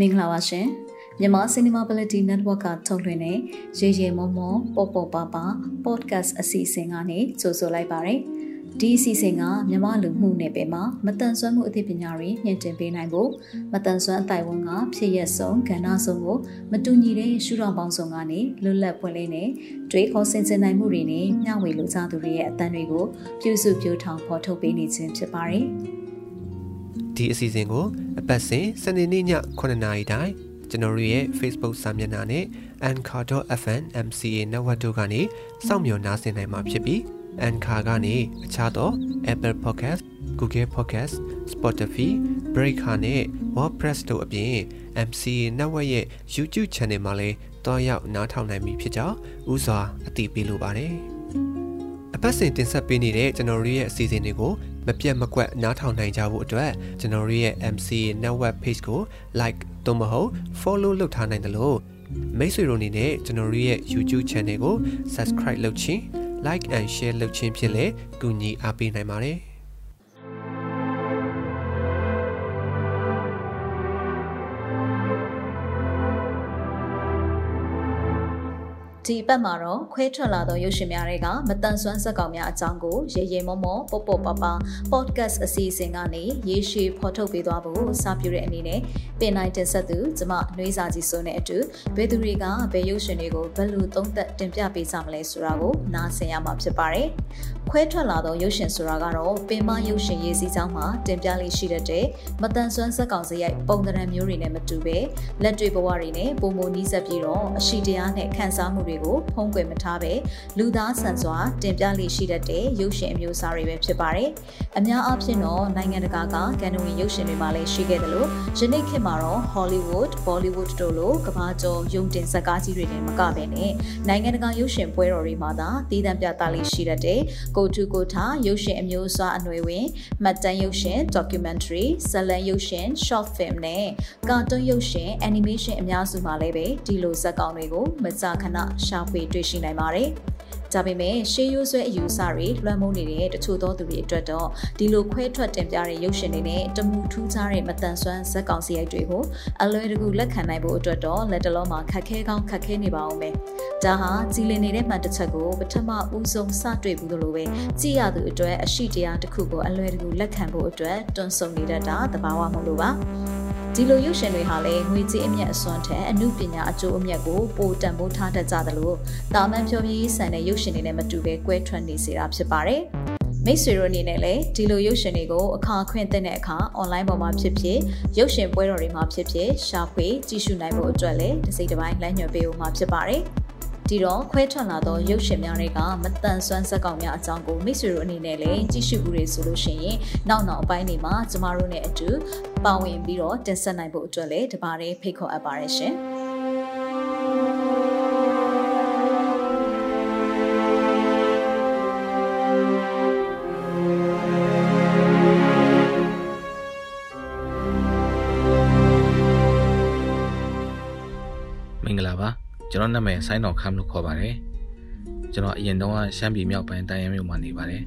မင်္ဂလာပါရှင်မြန်မာ Cinemability Network ကထုတ်လွှင့်တဲ့ရေရေမုံမုံပေါ်ပေါ်ပါပါ podcast အစီအစဉ်ကနေကြိုဆိုလိုက်ပါရစေဒီအစီအစဉ်ကမြန်မာလူမှုနယ်ပယ်မှာမတန်ဆွမ်းမှုအသိပညာတွေညှင့်တင်ပေးနိုင်ဖို့မတန်ဆွမ်းအတိုင်းဝန်ကဖြစ်ရက်ဆုံးကဏ္ဍဆုံးကိုမတူညီတဲ့ရှုထောင့်ပေါင်းစုံကနေလွတ်လပ်ပွင့်လင်းတဲ့တွေးခေါ်ဆင်ခြင်နိုင်မှုတွေနဲ့မျှဝေလူသားသူတွေရဲ့အသံတွေကိုပြုစုပြောထောင်ဖော်ထုတ်ပေးနေခြင်းဖြစ်ပါတယ် ဒီအစီအစဉ်ကိုအပတ်စဉ်စနေနေ့ည9:00နာရီတိုင်းကျွန်တော်တို့ရဲ့ Facebook စာမျက်နှာနဲ့ anchor.fm MCA network တို့ကနေစောင့်မျှော်နားဆင်နိုင်မှာဖြစ်ပြီး Anchor ကနေအခြားသော Apple Podcast, Google Podcast, Spotify, Breaker နဲ့ WordPress တို့အပြင် MCA network ရဲ့ YouTube Channel မှာလည်းတွားရောက်နားထောင်နိုင်ပြီဖြစ်ကြောင်းဥစွာအသိပေးလိုပါတယ်။အ ပတ်စဉ်တင်ဆက်ပေးနေတဲ့ကျွန်တော်တို့ရဲ့အစီအစဉ်တွေကိုမပြတ်မကွက်နားထောင်နိုင်ကြဖို့အတွက်ကျွန်တော်တို့ရဲ့ MCA network page ကို like သို့မဟုတ် follow လုပ်ထားနိုင်တယ်လို့မိတ်ဆွေတို့အနေနဲ့ကျွန်တော်တို့ရဲ့ YouTube channel ကို subscribe လုပ်ခြင်း like and share လုပ်ခြင်းဖြင့်လည်းကူညီအားပေးနိုင်ပါတယ် ဒီအပတ်မှာတော့ခွဲထွက်လာသောရုပ်ရှင်များတွေကမတန်ဆွမ်းဇက်ကောင်များအကြောင်းကိုရေရေမောမောပေါပေါပပ podcast အစီအစဉ်ကနေရေရှည်ဖော်ထုတ်ပေးသွားဖို့စပြုတဲ့အနေနဲ့ပင်နိုင်တင်ဆက်သူကျမနှွေးစာကြီးစိုးနဲ့အတူဘယ်သူတွေကဘယ်ရုပ်ရှင်တွေကိုဘယ်လိုသုံးသပ်တင်ပြပေးကြမလဲဆိုတာကိုနားဆင်ရမှာဖြစ်ပါတယ်။ ခွဲထွက်လာသောရုပ်ရှင်ဆိုတာကတော့ပင်မရုပ်ရှင်ရေးစည်းကြောင်းမှာတင်ပြလေးရှိတဲ့မတန်ဆွမ်းဇက်ကောင်စရိုက်ပုံသဏ္ဍာန်မျိုးတွေနဲ့မတူပဲလက်တွေ့ဘဝတွေနဲ့ပုံမနီးစပ်ပြီးတော့အရှိတရားနဲ့ခံစားမှုတွေကိုဖုံးကွယ်မထားပဲလူသားဆန်စွာတင်ပြလေးရှိတတ်တဲ့ရုပ်ရှင်အမျိုးအစားတွေပဲဖြစ်ပါတယ်။အများအားဖြင့်တော့နိုင်ငံတကာကကန်နဝင်ရုပ်ရှင်တွေမှာလည်းရှိခဲ့တယ်လို့ယနေ့ခေတ်မှာတော့ Hollywood, Bollywood တို့လိုကမ္ဘာကျော်ရုံတင်ဇာတ်ကားကြီးတွေနဲ့မကဘဲနဲ့နိုင်ငံတကာရုပ်ရှင်ပွဲတော်တွေမှာသာတည်တံ့ပြသလေးရှိတတ်တဲ့ကိုထုကိုထားရုပ်ရှင်အမျိုးအစားအနွယ်ဝင်မှတ်တမ်းရုပ်ရှင် documentary ဇလံရုပ်ရှင် short film နဲ့ကာတွန်းရုပ်ရှင် animation အများစုမှာလည်းပဲဒီလိုဇာတ်ကောင်တွေကိုမကြာခဏရှာဖွေတွေ့ရှိနိုင်ပါတယ်။ ဒါပေမဲ့ရှေးရိုးဆွဲအယူအဆတွေလွှမ်းမိုးနေတဲ့တချို့သောသူတွေအတွက်တော့ဒီလိုခွဲထွက်တင်ပြတဲ့ရုပ်ရှင်တွေနဲ့တမူထူးခြားတဲ့မတန်ဆွမ်းဇက်ကောင်စီရိုက်တွေကိုအလွယ်တကူလက်ခံနိုင်ဖို့အတွက်တော့လက်တလုံးမှာခက်ခဲကောင်းခက်ခဲနေပါအောင်ပဲ။ဒါဟာကြည်လင်နေတဲ့မှန်တစ်ချက်ကိုပထမဦးဆုံးစတွေ့ဘူးလို့ပဲကြည်ရသူအတွက်အရှိတရားတစ်ခုကိုအလွယ်တကူလက်ခံဖို့အတွက်တွန်းဆုံနေတတ်တာသဘာဝမလို့ပါ။ ဒီလိုရုပ်ရှင်တွေဟာလည်းငွေကြေးအမြတ်အစွန်းထက်အမှုပညာအကျိုးအမြတ်ကိုပိုတန်ဖိုးထားတတ်ကြသလိုတာမန်ဖြောပြေးဆန်တဲ့ရုပ်ရှင်တွေနဲ့မတူပဲကွဲထွက်နေစေတာဖြစ်ပါတယ်။မိတ်ဆွေတို့အနေနဲ့လည်းဒီလိုရုပ်ရှင်တွေကိုအခါခွင့်တဲ့အခါ online ပေါ်မှာဖြစ်ဖြစ်ရုပ်ရှင်ပွဲတော်တွေမှာဖြစ်ဖြစ်ရှာဖွေကြည့်ရှုနိုင်ဖို့အတွက်လည်းတစ်စိတ်တစ်ပိုင်းလမ်းညွှန်ပေးဖို့မှာဖြစ်ပါတယ်။ ဒီတော့ခွဲထွက်လာသောရုပ်ရှင်များတွေကမတန်ဆွမ်းဇက်ကောင်များအကြောင်းကိုမိတ်ဆွေတို့အနေနဲ့လည်းကြည့်ရှုဦးရဆိုလို့ရှိရင်နောက်နောက်အပိုင်းတွေမှာကျမတို့နဲ့အတူပါဝင်ပြီးတော့တင်ဆက်နိုင်ဖို့အတွက်လည်းတပါးလေးဖိတ်ခေါ်အပ်ပါတယ်ရှင်။ ကျွန်တော်နာမည်ဆိုင်းတော်ခမ်လို့ခေါ်ပါတယ်ကျွန်တော်အရင်တုန်းကရှမ်းပြည်မြောက်ပိုင်းတိုင်းရမြို့မှာနေပါတယ်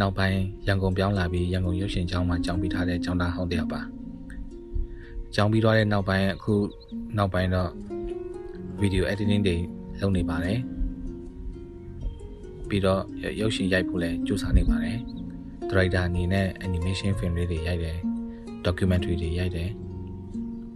နောက်ပိုင်းရန်ကုန်ပြောင်းလာပြီးရန်ကုန်ရုပ်ရှင်ကျောင်းမှာကျောင်းပြီးထားတဲ့ကျောင်းသားဟောင်းတယောက်ပါကျောင်းပြီးတော့တဲ့နောက်ပိုင်းအခုနောက်ပိုင်းတော့ဗီဒီယို editing တွေလုပ်နေပါတယ်ပြီးတော့ရုပ်ရှင်ရိုက်ဖို့လည်းကြိုးစားနေပါတယ်ဒရိုက်တာအနေနဲ့ animation film လေးတွေရိုက်တယ် documentary တွေရိုက်တယ် ပ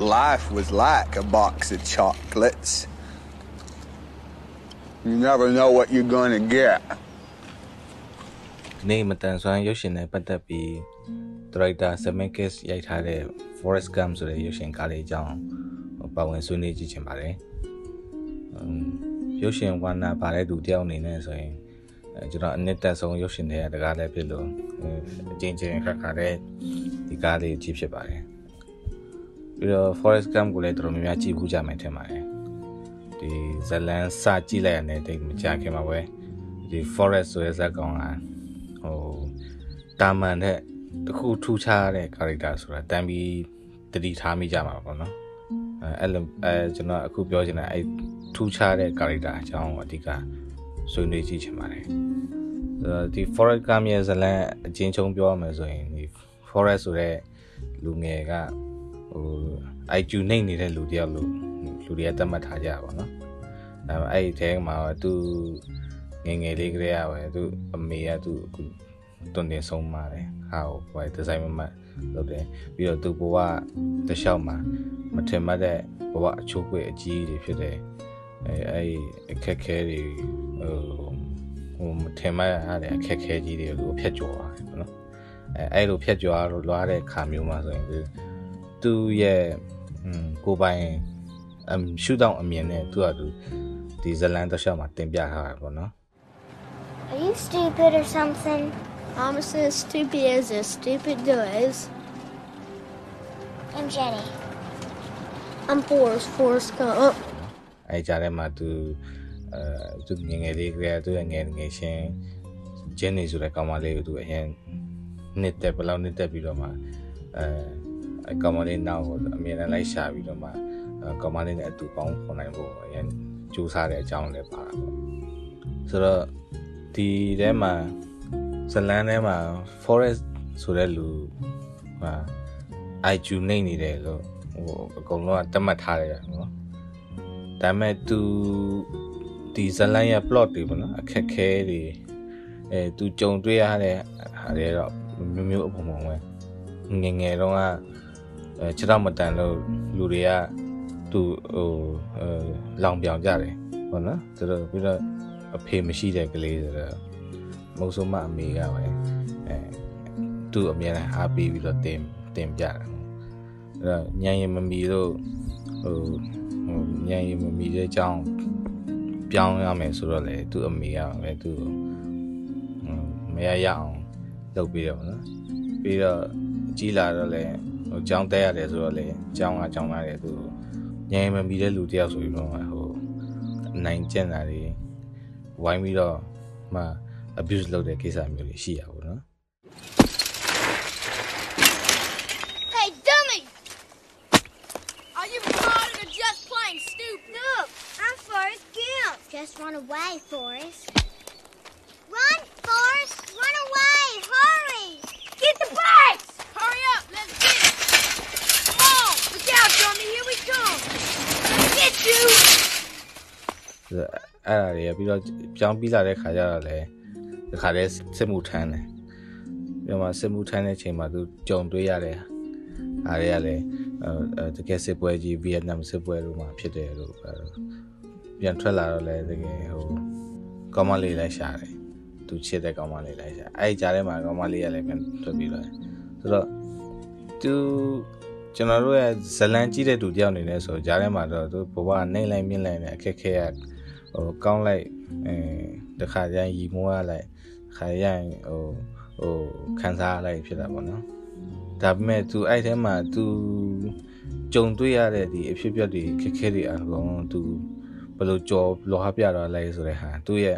life was like a box of chocolates. You never know what you're going to get. ဒီနေ့မတန်ဆွမ်းရုပ်ရှင်နဲ့ပတ်သက်ပြီးဒရိုက်တာဆမန်ကစ်ရိုက်ထားတဲ့ Forest Gump ဆိုတဲ့ရုပ်ရှင်ကားလေးအကြောင်းပါဝင်ဆွေးနွေးကြည့်ချင်ပါတယ်။ရုပ်ရှင်ဝါနာပါတဲ့သူတယောက်အနေနဲ့ဆိုရင်ကျွန်တော်အနစ်သက်ဆုံးရုပ်ရှင်တွေကတကားလည်းဖြစ်လို့အချင်းချင်းခက်ခါတဲ့ဒီကားလေးကြည့်ဖြစ်ပါတယ်။ ပြီးတော့ Forest Gump ကိုလည်းတော်တော်များများကြည့်ဘူးကြမယ်ထင်ပါတယ်ဒီဇလန်စကြည့်လိုက်ရတဲ့တိတ်မကြခင်မှာပဲဒီ Forest ဆိုတဲ့ဇာတ်ကောင်ကဟိုတာမန်တဲ့တခုထူးခြားတဲ့ character ဆိုတာတန်ပြီးတတိထားမိကြမှာပေါ့နော်အဲအဲ့လိုအဲကျွန်တော်အခုပြောချင်တာအဲထူးခြားတဲ့ character အကြောင်းအဓိကဆွေးနွေးကြည့်ချင်ပါတယ်ဒီ forest ကမြေဇလန်အချင်းချုံပြောရမယ်ဆိုရင်ဒီ forest ဆိုတဲ့လူငယ်က ဟို IQ နှိမ့်နေတဲ့လူတယောက်လို့လူတွေကသတ်မှတ်ထားကြပါတော့အဲအဲ့ဒီထဲမှာသူငငယ်လေးကလေးရပဲသူအမေကသူအခုတွန်တင်ဆုံးပါတယ်ဟာဟိုဒီဇိုင်းမမလုပ်တယ်ပြီးတော့သူဘဝတလျှောက်မှာမထင်မှတ်တဲ့ဘဝအချိုးကွေအကြီးတွေဖြစ်တယ်အဲအဲ့အခက်ခဲတွေဟိုဟိုမထင်မှတ်ရတဲ့အခက်ခဲကြီးတွေကိုဖျက်ကျော်ရတယ်ပေါ့နော်အဲအဲ့လိုဖျက်ကျော်ရလို့လွားတဲ့ခါမျိုးမှာဆိုရင် သူသူရဲ့ကိုပိုင်အမ်ရှုထောင့်အမြင်နဲ့သူကသူဒီဇလန်တစ်လျှောက်မှာတင်ပြထားတာပေါ့နော် Are you stupid or something? I'm as stupid as a stupid does. I'm Jenny. I'm Forrest, Forrest Gump. အဲကြားထဲမှာသူအဲသူငယ်ငယ်လေးကလေးသူရဲ့ငယ်ငယ်ချင်းဂျင်းနေဆိုတဲ့ကောင်မလေးကိုသူအရင်နှစ်သက်ဘယ်လောက်နှစ်သက်ပြီးတော့မှအဲ အကောင်မလေးနောက်ကိုအမြင်နဲ့လိုက်ရှာပြီးတော့မှကောင်မလေးနဲ့အတူပေါင်းခွန်နိုင်ဖို့အရင်ကြိုးစားတဲ့အကြောင်းလည်းပါတာပေါ့ဆိုတော့ဒီထဲမှာဇလန်ထဲမှာ forest ဆိုတဲ့လူဟာ IQ နေနေတယ်လို့ဟိုအကုန်လုံးကတတ်မှတ်ထားတယ်နော်ဒါပေမဲ့ तू ဒီဇလန်ရဲ့ plot တွေပေါ့နော်အခက်ခဲတွေအဲ तू ကြုံတွေ့ရတဲ့ဟာတွေတော့မျိုးမျိုးအပုံပုံပဲငငယ်တော့က အဲခြေတော့မတန်လို့လူတွေက तू ဟိုအဲလောင်ပြောင်ကြတယ်ပေါ့နော်ဆိုတော့ပြီးတော့အဖေမရှိတဲ့ကလေးဆိုတော့မုံဆုံးမအမေကပဲအဲသူ့အမြဲတမ်းအားပေးပြီးတော့တင်တင်ပြတယ်အဲ့တော့ညံရင်မမီတို့ဟိုဟိုညံရင်မမီတဲ့အကြောင်းပြောင်းရမယ်ဆိုတော့လေသူ့အမေကပဲသူ့မရရအောင်လုပ်ပြီးတော့နော်ပြီးတော့ကြီးလာတော့လေ ဟိုကြောင်းတက်ရတယ်ဆိုတော့လေကြောင်းကကြောင်းလာတယ်သူညံရင်မမီတဲ့လူတယောက်ဆိုပြီးတော့ဟိုနိုင်ကျင်တာတွေဝိုင်းပြီးတော့မှ abuse လုပ်တဲ့ကိစ္စမျိုးတွေရှိရပါဘူးနော် Hey, dummy! Are you retarded or just plain stupid? Look, I'm Forrest Gump. Just run away, Forrest. Run, Forrest! Run away! Hurry! Get the bikes! အဲ့ဒါတွေကပြီးတော့ပြောင်းပြီးလာတဲ့ခါကျတော့လေဒီခါလေးစစ်မှုထမ်းတယ်ပြီးတော့မှစစ်မှုထမ်းတဲ့ချိန်မှာသူကြုံတွေ့ရတဲ့အားတွေကလည်းအဲတကယ်စစ်ပွဲကြီးဗီယက်နမ်စစ်ပွဲတို့မှာဖြစ်တယ်လို့ပြန်ထွက်လာတော့လေတကယ်ဟိုကောင်းမလေးလိုက်ရှာတယ်သူချစ်တဲ့ကောင်းမလေးလိုက်ရှာအဲ့ဒီကြားထဲမှာကောင်းမလေးကလည်းပြန်ထွက်ပြီးတော့ဆိုတော့သူ ကျွန်တော်တို့ရဲ့ဇလန်ကြီးတဲ့သူတယောက်အနေနဲ့ဆိုကြားထဲမှာတော့သူဘဝနှိမ့်လိုက်မြင့်လိုက်တဲ့အခက်ခဲရဟိုကောင်းလိုက်အဲတခါကျရင်ရီမိုးရလိုက်ခါရရင်ဟိုဟိုခံစားလိုက်ဖြစ်တာပေါ့နော်ဒါပေမဲ့ तू အဲ့ထဲမှာ तू ကြုံတွေ့ရတဲ့ဒီအဖြစ်အပျက်တွေခက်ခဲတွေအကုန် तू ဘယ်လိုကြော်လောဟာပြတော့လဲဆိုတဲ့ဟာသူ့ရဲ့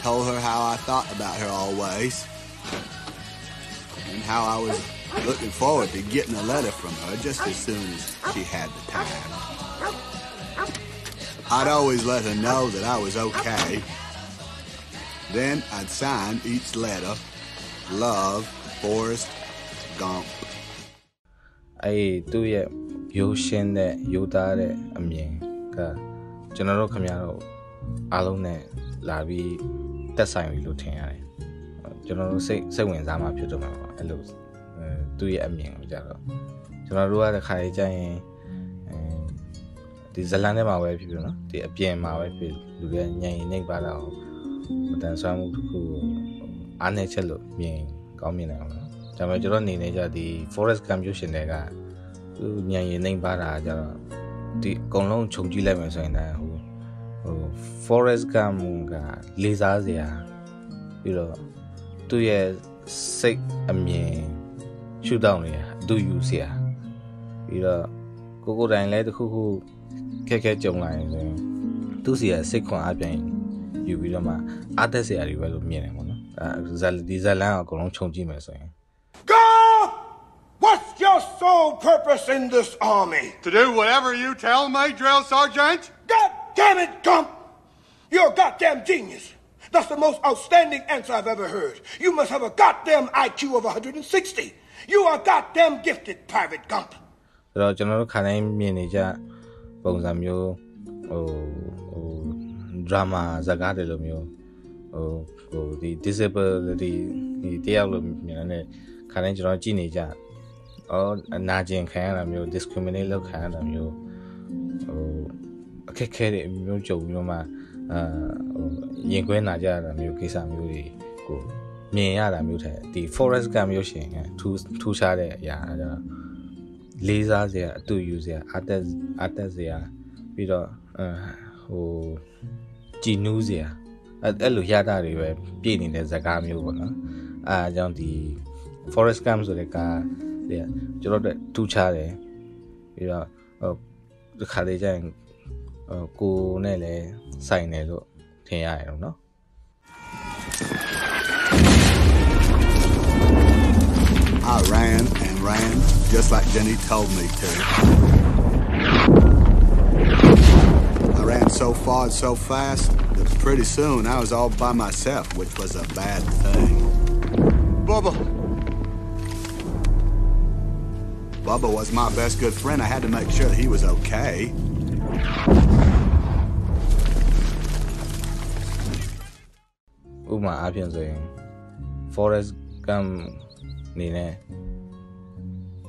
told her how I thought about her always and how I was looking forward to getting a letter from her just as soon as she had the time. I'd always let her know that I was okay. Then I'd sign each letter, Love, Forrest Gump. အဲ့သူ့ရဲ့ရိုးရှင်းတဲ့ရိုးသားတဲ့အမြင်ကကျွန်တော်တို့ခင်ဗျားတို့အားလုံးနဲ့လာပြီး တက်ဆိုင်ပြီလို့ထင်ရတယ်ကျွန်တော်တို့စိတ်စိတ်ဝင်စားမှဖြစ်တော့မှာပါအဲ့လိုအဲသူ့ရဲ့အမြင်ကိုကြတော့ကျွန်ကျွန်တော်တို့ကတစ်ခါလေးကြာရင်အဲဒီဇလန်ထဲမှာပဲဖြစ်ဖြစ်နော်ဒီအပြင်မှာပဲဖြစ်လူတွေညင်နေပါတော့မတန်ဆွမ်းမှုတစ်ခုကိုအားနေချက်လို့မြင်ကောင်းမြင်နိုင်အောင်နော်ဒါပေမဲ့ကျွန်တော်နေနေကြဒီ forest gump ရုပ်ရှင်တွေကသူညင်ရင်နေပါတာကြတော့ဒီအကုန်လုံးခြုံကြည့်လိုက်မယ်ဆိုရင်လည်းဟို ဟို forest gump ကလေးစားစရာပြီးတော့သူ့ရဲ့စိတ်အမြင်ရှုထောင့်တွေအတူယူစရာပြီးတော့ကိုကိုတိုင်လည်းတခုခုခက်ခဲကြုံလာရင်ဆိုရင်သူ့စီကစိတ်ခွန်အပြန်ယူပြီးတော့မှအားသက်စရာတွေပဲလို့မြင်တယ်ပေါ့နော်အဲဇာဒီဇာလန်ကအကုန်လုံးခြုံကြည့်မယ်ဆိုရင် Go! What's your sole purpose in this army? To do whatever you tell me, drill sergeant? God damn it, Gump! You're a goddamn genius. That's the most outstanding answer I've ever heard. You must have a goddamn IQ of 160. You are goddamn gifted, Private Gump. ဆိုတော့ကျွန်တော်တို့ခါတိုင်းမြင်နေကြပုံစံမျိုးဟိုဟို drama ဇာတ်ကားတွေလိုမျိုးဟိုဟိုဒီ disability ဒီတယောက်လိုမြင်တဲ့ခါတိုင်းကျွန်တော်ကြည့်နေကြအော်အနာကျင်ခံရတာမျိုး discriminate လုပ်ခံရတာမျိုးဟို အခက်ခဲတွေအမျိုးကြုံပြီးတော့မှအာဟိုရင်ခွဲနာကြရတာမျိုးကိစ္စမျိုးတွေကိုမြင်ရတာမျိုးတဲ့ဒီ forest gump မျိုးရှင်ကထူးထူးခြားတဲ့အရာအဲဒါလေးစားစရာအတူယူစရာအသက်အသက်စရာပြီးတော့အဟိုကြည်နူးစရာအဲ့အဲ့လိုရတာတွေပဲပြည့်နေတဲ့ဇာတ်ကားမျိုးပေါ့နော်အဲအကြောင်းဒီ forest gump ဆိုတဲ့ကားတဲ့ကျွန်တော်တို့ထူးခြားတယ်ပြီးတော့ဟိုဒီခါလေးကျရင်ဟို ကိုနဲ့လည်းဆိုင်တယ်လို့ထင်ရတယ်နော် I ran and ran just like Jenny told me to. I ran so far and so fast that pretty soon I was all by myself, which was a bad thing. Bubba, Bubba was my best good friend. I had to make sure he was okay. ဥပမာအားဖြင့်ဆိုရင် forest gump နေနဲ့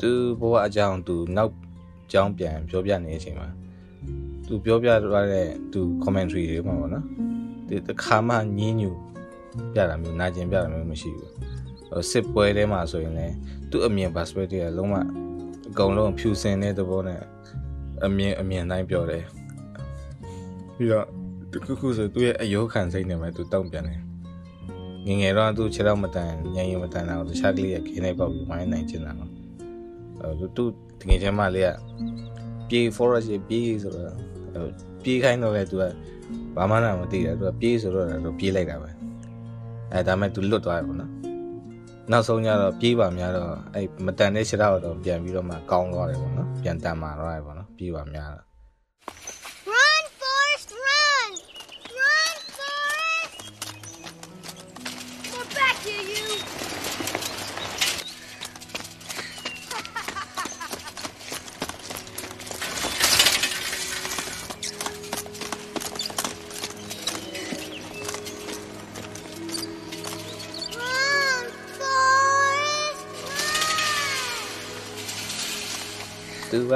သူဘဝအကြောင်းသူနောက်ကြောင်းပြန်ပြောပြနေတဲ့အချိန်မှာသူပြောပြသွားတဲ့သူ commentary တွေမှာပေါ့နော်ဒီတစ်ခါမှညင်းညူပြတာမျိုးနာကျင်ပြတာမျိုးမရှိဘူးဟိုစစ်ပွဲထဲမှာဆိုရင်လည်းသူ့အမြင် perspective ကလုံးဝအကုန်လုံးဖြူစင်တဲ့သဘောနဲ့အမြင်အမြင်တိုင်းပြောတယ်ပြီးတော့တခုခုဆိုသူ့ရဲ့အယောခံစိတ်နဲ့ပဲသူတောင့်ပြန်တယ် ငယ်ငယ်တော့သူခြေတော့မတန်ညင်ရင်မတန်တော့တခြားကလေးရဲ့ခင်းနေပေါက်ပြီးဝိုင်းနိုင်ချင်တာနော်အဲသူတကယ်ချင်းမလေးကပြေး forest ပြေးဆိုတော့ပြေးခိုင်းတော့လေသူကဘာမှမသိတယ်သူကပြေးဆိုတော့သူပြေးလိုက်တာပဲအဲဒါမဲ့သူလွတ်သွားတယ်ပေါ့နော်နောက်ဆုံးကျတော့ပြေးပါများတော့အဲမတန်တဲ့ခြေတော့တော့ပြန်ပြီးတော့မှကောင်းသွားတယ်ပေါ့နော်ပြန်တန်မာသွားတယ်ပေါ့နော်ပြေးပါများတော့ သူက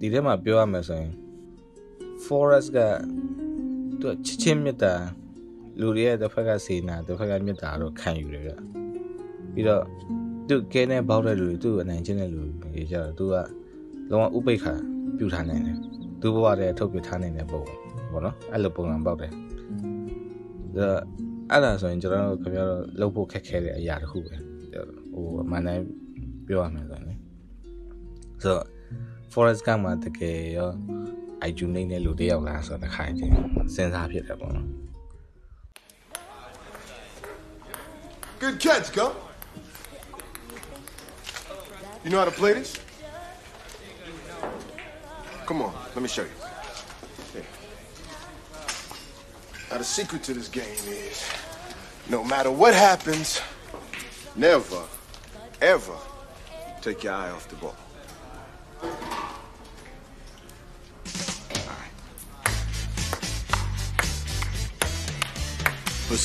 ဒီထဲမှာပြောရမယ်ဆိုရင် forest ကသူကချစ်ချင်းမြတ်တာလူတွေရဲ့တစ်ဖက်ကစေနာတစ်ဖက်ကမြတ်တာတော့ခံယူတယ်ဗျပြီးတော့သူကဲနေပေါက်တဲ့လူတွေသူ့ကိုအနိုင်ကျင့်တဲ့လူတွေကြတော့သူကလုံးဝဥပိ္ပခာပြုထားနိုင်တယ်သူ့ဘဝတည်းထုတ်ပြထားနိုင်တဲ့ပုံပေါ့နော်အဲ့လိုပုံစံပေါက်တယ်ဒါအဲ့ဒါဆိုရင်ကျွန်တော်တို့ခင်ဗျားတို့လှုပ်ဖို့ခက်ခဲတဲ့အရာတစ်ခုပဲဟိုအမှန်တမ်းပြောရမယ်ဆိုရင်လေ ဆိုတော့ forest gump မှာတကယ်ရော IQ နေတဲ့လူတယောက်လားဆိုတော့တစ်ခါချင်းစဉ်းစားဖြစ်တယ်ပေါ့နော် good catch, Gump. You know how to play this? Come on, let me show you. Here. Now, the secret to this game is no matter what happens, never, ever take your eye off the ball.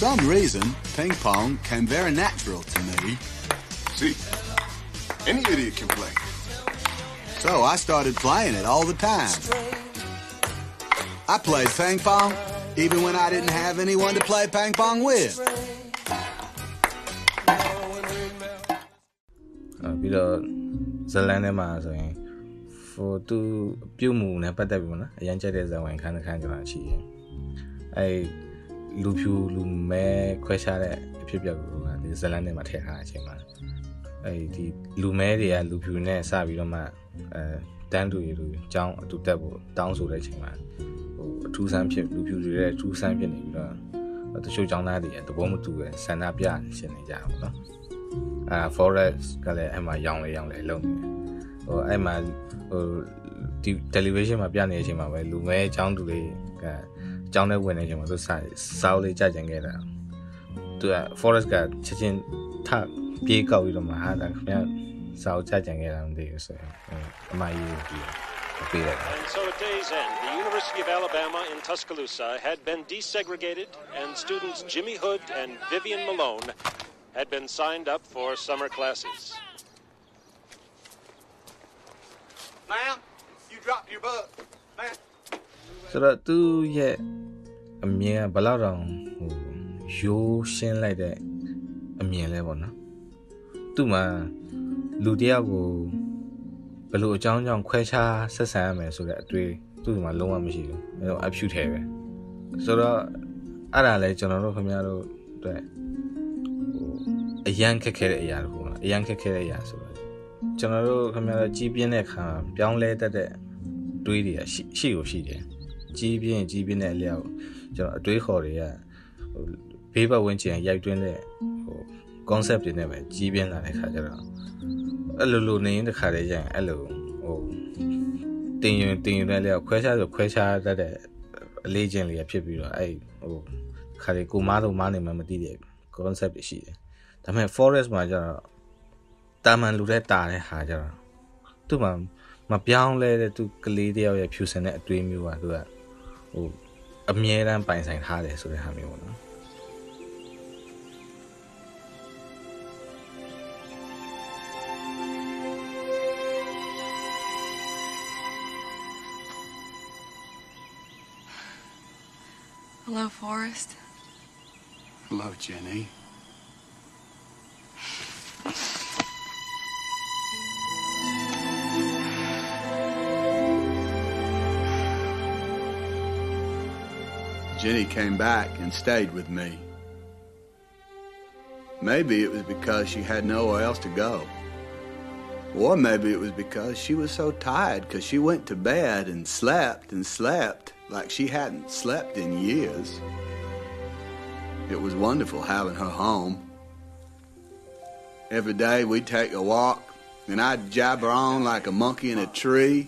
some reason, ping pong came very natural to me. See, any idiot can play. So I started playing it all the time. I played ping pong even when I didn't have anyone to play ping pong with. အာပြီးတော့ဇလန်ထဲမှာဆိုရင် for သူပြုတ်မှုနဲ့ပတ်သက်ပြီးမနော်အရင်ကြိုက်တဲ့ဇာဝင်ခန်းတစ်ခန်းကျွန်တော်ရှိတယ်အဲ လူဖြူလူမဲခွဲခြားတဲ့အဖြစ်အပျက်ကိုဒီဇလန်ထဲမှာထည့်ထားတဲ့အချိန်မှာအဲဒီလူမဲတွေကလူဖြူနဲ့စပြီးတော့မှအဲတန်းတူရီလူအကြောင်းအတူတက်ဖို့တောင်းဆိုတဲ့အချိန်မှာဟိုအထူးဆန်းဖြစ်လူဖြူတွေရဲ့အထူးဆန်းဖြစ်နေပြီးတော့တချို့ចောင်းသားတွေကသဘောမတူပဲဆန္ဒပြရှင်နေကြတာပေါ့နော်အာ forest ကလည်းအဲ့မှာရောင်းလေရောင်းလေလုံနေတယ်ဟိုအဲ့မှာဟိုဒီ television မှာပြနေတဲ့အချိန်မှာပဲလူမဲအကြောင်းသူတွေက ကျောင်းထဲဝင်နေချိန်မှာသူစာစာအုပ်လေးကြကြင်ခဲ့တာသူက forest ကချက်ချင်းထပြေးကောက်ပြီးတော့မှဟာဒါခင်ဗျစာအုပ်ကြကြင်ခဲ့တာမသိဘူးဆိုရင်အမကြီးကိုပြီးပေးလိုက်တာ And so at day's end, the University of Alabama in Tuscaloosa had been desegregated, and students Jimmy Hood and Vivian Malone had been signed up for summer classes. Ma'am, you dropped your book. Ma'am. ဆိုတော့သူရဲ့အမြင်ကဘယ်လောက်တောင်ဟိုရိုးရှင်းလိုက်တဲ့အမြင်လဲပေါ့နော်သူ့မှာလူတယောက်ကိုဘယ်လိုအကြောင်းကြောင့်ခွဲခြားဆက်ဆံရမယ်ဆိုတဲ့အတွေ့သူ့မှာလုံးဝမရှိဘူးအဲတော့အဖြူထဲပဲဆိုတော့အဲ့ဒါလဲကျွန်တော်တို့ခင်ဗျားတို့အတွက်ဟိုအရန်ခက်ခဲတဲ့အရာတခုနော်အရန်ခက်ခဲတဲ့အရာဆိုတော့ကျွန်တော်တို့ခင်ဗျားတို့ကြီးပြင်းတဲ့ခါပြောင်းလဲတတ်တဲ့တွေးတွေကရှိရှိကိုရှိတယ် ကြီးပြင်းကြီးပြင်းတဲ့အလျောက်ကျွန်တော်အတွေးခေါ်တွေကဟိုဘေးပတ်ဝန်းကျင်ရိုက်တွင်းတဲ့ဟို concept တွေနဲ့ပဲကြီးပြင်းလာတဲ့ခါကျတော့အဲ့လိုလိုနေရင်တစ်ခါတည်းကျရင်အဲ့လိုဟိုတင်ရင်တင်ရင်လည်းခွဲခြားဆိုခွဲခြားတတ်တဲ့အလေးချင်းလေးဖြစ်ပြီးတော့အဲ့ဟိုခါလေးကိုမားတော့မားနေမှမသိတဲ့ concept တွေရှိတယ်ဒါပေမဲ့ forest မှာကျတော့တာမန်လူတဲ့တာတဲ့ဟာကျတော့သူ့မှာမပြောင်းလဲတဲ့သူကလေးတယောက်ရဲ့ဖြူစင်တဲ့အတွေးမျိုးကသူက ဟိုအမြဲတမ်းပိုင်ဆိုင်ထားတယ်ဆိုတဲ့ဟာမျိုးပေါ့နော် Hello, Forrest. Hello, Jenny. Jenny came back and stayed with me. Maybe it was because she had nowhere else to go. Or maybe it was because she was so tired because she went to bed and slept and slept like she hadn't slept in years. It was wonderful having her home. Every day we'd take a walk, and I'd jabber on like a monkey in a tree,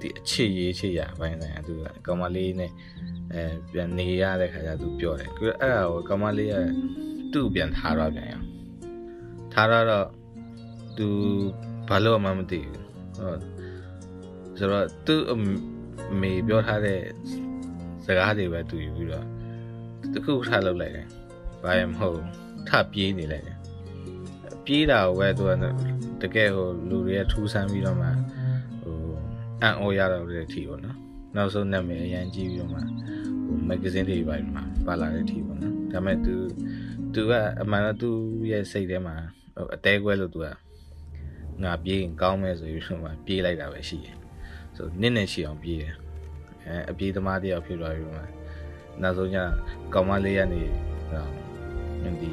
ဒီအချစ်ရေးချစ်ရပိုင်းဆိုင်သူကကောင်မလေးနဲ့အဲပြန်နေရတဲ့ခါကျသူပျော်တယ်သူအဲ့ဒါကိုကောင်မလေးကသူ့ပြန်ထားတော့ပြန်ရအောင်ထားတော့သူဘာလို့မှမသိဘူးဟုတ်ဆိုတော့သူ့အမေပြောထားတဲ့စကားတွေပဲသူယူပြီးတော့တခုထားလုပ်လိုက်တယ်။ဘာမှမဟုတ်ထပြေးနေလိုက်တယ်။ပြေးတာကိုပဲသူကတကယ်ဟိုလူတွေကထူးဆန်းပြီးတော့မှဟို အန်အော်ရတော့တဲ့အထီပေါ့နော်။နောက်ဆုံးနာမည်အရန်ကြီးပြီးတော့မှဟိုမဂ္ဂဇင်းတွေပါမှာပါလာတဲ့အထီပေါ့နော်။ဒါပေမဲ့သူသူကအမှန်တော့သူရဲ့စိတ်ထဲမှာဟိုအသေးကွဲလို့သူကငါပြေးရင်ကောင်းမယ်ဆိုပြီးတော့မှပြေးလိုက်တာပဲရှိတယ်။ဆိုနစ်နဲ့ရှိအောင်ပြေးတယ်အဲအပြေးသမားတယောက်ဖြစ်သွားပြီးမှနောက်ဆုံးကျကောင်မလေးကနေဒီ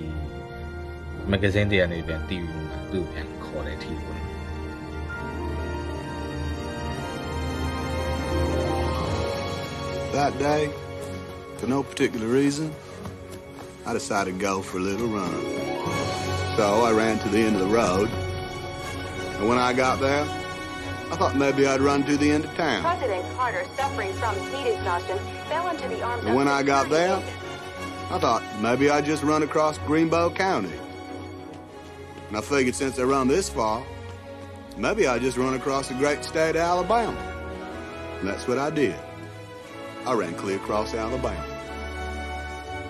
မဂ္ဂဇင်းတွေကနေပြန်တီးပြီးမှသူ့ပြန်ခေါ်တဲ့အထိပေါ့ That day, for no particular reason, I decided to go for a little run. So I ran to the end of the road. And when I got there, I thought maybe I'd run to the end of town. President Carter, suffering from heat exhaustion, fell into the arms And when I got there, I thought maybe I'd just run across Greenbow County. And I figured since I run this far, maybe I'd just run across the great state of Alabama. And that's what I did. I ran clear across Alabama.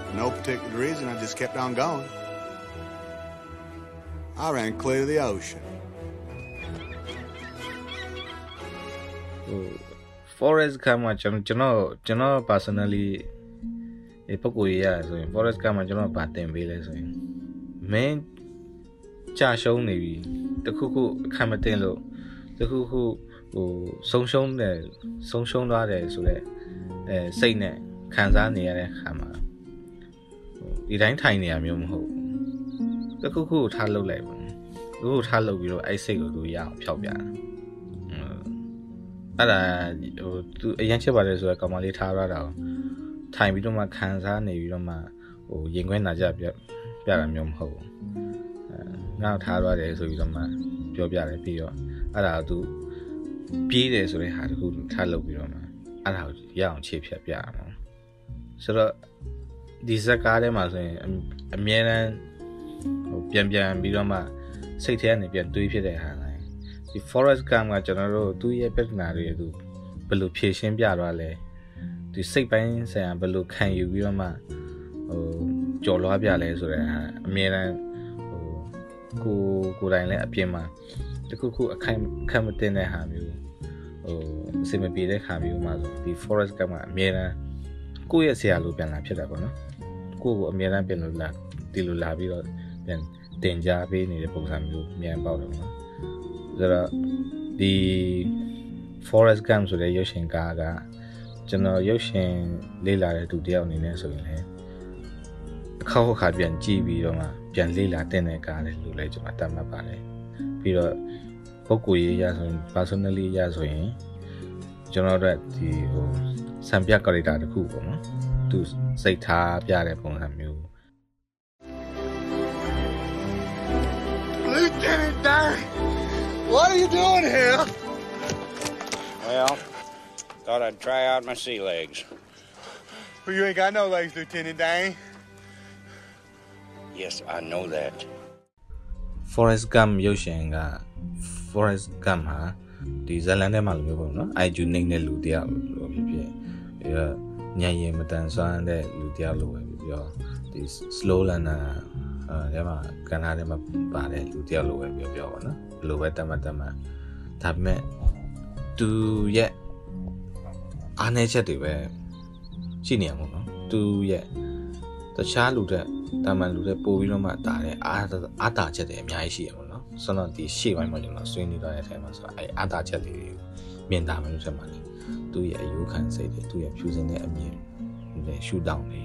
For no particular reason, I just kept on going. I ran clear to the ocean. ဟို forest camp မှာကျွန်တော်ကျွန်တော်ကျွန်တော် personally ဒီပုံကိုရရဆိုရင် forest camp မှာကျွန်တော်ဗာတင်ပေးလဲဆိုရင်မင်းကြာရှုံးနေပြီတခုခုအခက်မတင်လို့တခုခုဟိုဆုံးရှုံးတယ်ဆုံးရှုံးသွားတယ်ဆိုတော့ အဲစိတ်နဲ့ခံစားနေရတဲ့ခါမှာဟိုဒီတိုင်းထိုင်နေရမျိုးမဟုတ်ဘူးတခုခုထားလုပ်လိုက်ပါတခုခုထားလုပ်ပြီးတော့အဲ့စိတ်ကိုသူရအောင်ဖျောက်ပြတာအဲ့ဒါဟိုသူအရင်ချက်ပါတယ်ဆိုတော့ကောင်မလေးထားရတာကိုထိုင်ပြီးတော့မှခံစားနေပြီးတော့မှဟိုရင်ခွဲနာကြပြပြတာမျိုးမဟုတ်ဘူးအဲငါ့ထားရတယ်ဆိုပြီးတော့မှပြောပြတယ်ပြီးတော့အဲ့ဒါကသူပြေးတယ်ဆိုတဲ့ဟာတခုထားလုပ်ပြီးတော့မှ အဲ့ဒါကိုရအောင်ခြေဖြတ်ပြရမှာဆိုတော့ဒီဇက်ကားထဲမှာဆိုရင်အမြဲတမ်းဟိုပြန်ပြန်ပြီးတော့မှစိတ်ထဲကနေပြန်တွေးဖြစ်တဲ့ဟာတိုင်းဒီ forest camp ကကျွန်တော်တို့သူ့ရဲ့ပြဿနာတွေသူဘယ်လိုဖြေရှင်းပြတော့လဲဒီစိတ်ပိုင်းဆိုင်ရာဘယ်လိုခံယူပြီးတော့မှဟိုကြော်လွားပြလဲဆိုတဲ့ဟာအမြဲတမ်းဟိုကိုကိုယ်တိုင်လည်းအပြင်မှာတခုခုအခိုင်ခံမတင်တဲ့ဟာမျိုး ဟိုအစင်မပြေတဲ့ခါမျိုးမှာဆိုဒီ forest camp ကအမြဲတမ်းကိုယ့်ရဲ့ဆရာလိုပြန်လာဖြစ်တာပေါ့နော်ကိုယ့်ကိုအမြဲတမ်းပြန်လို့လာဒီလိုလာပြီးတော့ပြန်တင် जा ပေးနေတဲ့ပုံစံမျိုးမြန်ပေါက်တယ်ပေါ့နော်ဆိုတော့ဒီ forest camp ဆိုတဲ့ရုပ်ရှင်ကားကကျွန်တော်ရုပ်ရှင်လေ့လာတဲ့သူတယောက်အနေနဲ့ဆိုရင်လည်းတစ်ခေါက်တစ်ခါပြန်ကြည့်ပြီးတော့မှပြန်လေ့လာတဲ့တဲ့ကားလေလို့လည်းကျွန်တော်တတ်မှတ်ပါတယ်ပြီးတော့ ပုဂ္ဂိုလ်ရေးရဆိုရင် personally ရဆိုရင်ကျွန်တော်တို့ဒီဟိုစံပြ character တစ်ခုပေါ့နော်သူစိတ်ထားပြတဲ့ပုံစံမျိုး Lieutenant Dang, what are you doing here? Well, thought I'd try out my sea legs. Well, you ain't got no legs, Lieutenant Dang. Yes, I know that. Forest Gump ရုပ်ရှင်က Forest Gump ဟာဒီဇလန်ထဲမှာလိုမျိုးပေါ့နော် IQ နှိမ့်တဲ့လူတယောက်လိုဖြစ်ဖြစ်ပြီးတော့ညံရင်မတန်ဆွမ်းတဲ့လူတယောက်လိုပဲပြီးတော့ဒီ slow learner အဲမှာကဏ္ဍထဲမှာပါတယ်လူတယောက်လိုပဲပြောပြောပါနော်ဘယ်လိုပဲတတ်မှတ်တတ်မှတ်ဒါပေမဲ့သူရဲ့အားနည်းချက်တွေပဲရှိနေရမှာနော်သူရဲ့တခြားလူတဲ့တာမန်လူတဲ့ပို့ပြီးတော့မှတာတဲ့အားအားတာချက်တွေအများကြီးရှိရမှာ နော်ဆိုတော့ဒီရှေ့ပိုင်းမှာကျွန်တော်ဆွေးနွေးတော့တဲ့အချိန်မှာဆိုတော့အဲအားတာချက်လေးတွေမြင်တာမျိုးချက်မှာလေသူ့ရဲ့အယုခံစိတ်တွေသူ့ရဲ့ဖြူစင်တဲ့အမြင်တွေရှူတောင်းနေ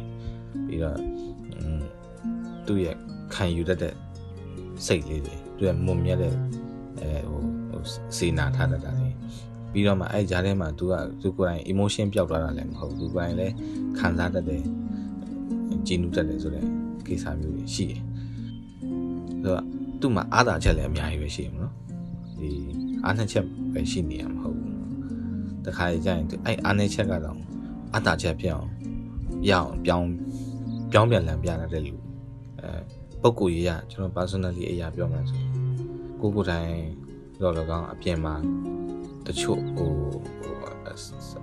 ပြီးတော့သူ့ရဲ့ခံယူတတ်တဲ့စိတ်လေးတွေသူရဲ့မုံမြတ်တဲ့အဲဟိုဟိုစေနာထားတတ်တာတွေပြီးတော့မှအဲ့ကြားထဲမှာ तू ကသူကိုယ်တိုင် emotion ပျောက်သွားတာလည်းမဟုတ်ဘူး तू ကိုယ်တိုင်လည်းခံစားတတ်တယ်ကြည်နူးတတ်တယ်ဆိုတဲ့ကိစ္စမျိုးတွေရှိတယ်ဆိုတော့ သူ့မှာအားသာချက်လည်းအများကြီးပဲရှိတယ်မနော်ဒီအားနှက်ချက်ပဲရှိနေရမှာမဟုတ်ဘူးတခါကြရင်အဲ့အားနှက်ချက်ကတော့အားသာချက်ဖြစ်အောင်ရအောင်ပြောင်းပြောင်းပြန်လည်ပြရတဲ့လူအဲပုံကိုရေးရကျွန်တော် personally အရာပြောမှဆိုကိုကိုတိုင်တော့တော့ကောင်းအပြင်မှာတချို့ဟို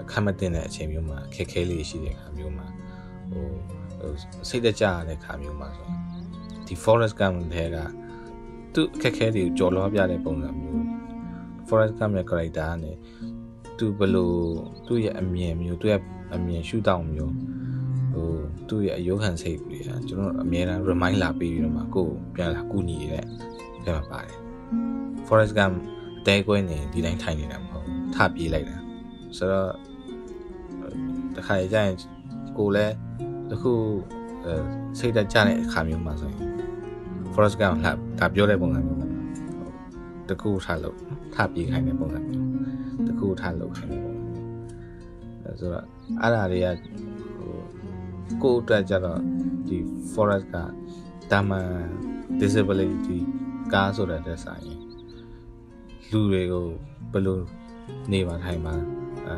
အခက်မတင်တဲ့အချိန်မျိုးမှာခက်ခဲလေးရှိတဲ့အခါမျိုးမှာဟိုစိတ်တကြရတဲ့ခါမျိုးမှာဆိုဒီ forest camp တွေက သူ့အခက်ခဲတွေကိုကြော်လွှားပြတဲ့ပုံစံမျိုး forest camp ရဲ့ character ကနေသူဘလို့သူ့ရဲ့အမြင်မျိုးသူ့ရဲ့အမြင်ရှုထောင့်မျိုးဟိုသူ့ရဲ့အယုခံစိတ်တွေကကျွန်တော်အမြဲတမ်း remind လာပြီးတော့မှကိုယ်ပြန်လာကူညီတဲ့အဲမှာပါတယ် forest camp တဲကွဲနေဒီတိုင်းထိုင်နေတာမဟုတ်ထပြေးလိုက်တာဆိုတော့တခါကြရင်ကိုလည်းတခုစိတ်တကြတဲ့အခါမျိုးမှာဆိုရင် forest camp လာဒါပြောတဲ့ပုံစံမျိုးတခုထားလို့ထပြေးခိုင်းတဲ့ပုံစံမျိုးတခုထားလို့ခိုင်းတဲ့ပုံစံမျိုးဆိုတော့အဲ့ဒါတွေကဟိုကိုယ့်အတွက်ကြတော့ဒီ forest ကတာမန် disability ကားဆိုတဲ့တဲ့ဆိုင်လူတွေကိုဘယ်လိုနေပါထိုင်ပါအဲ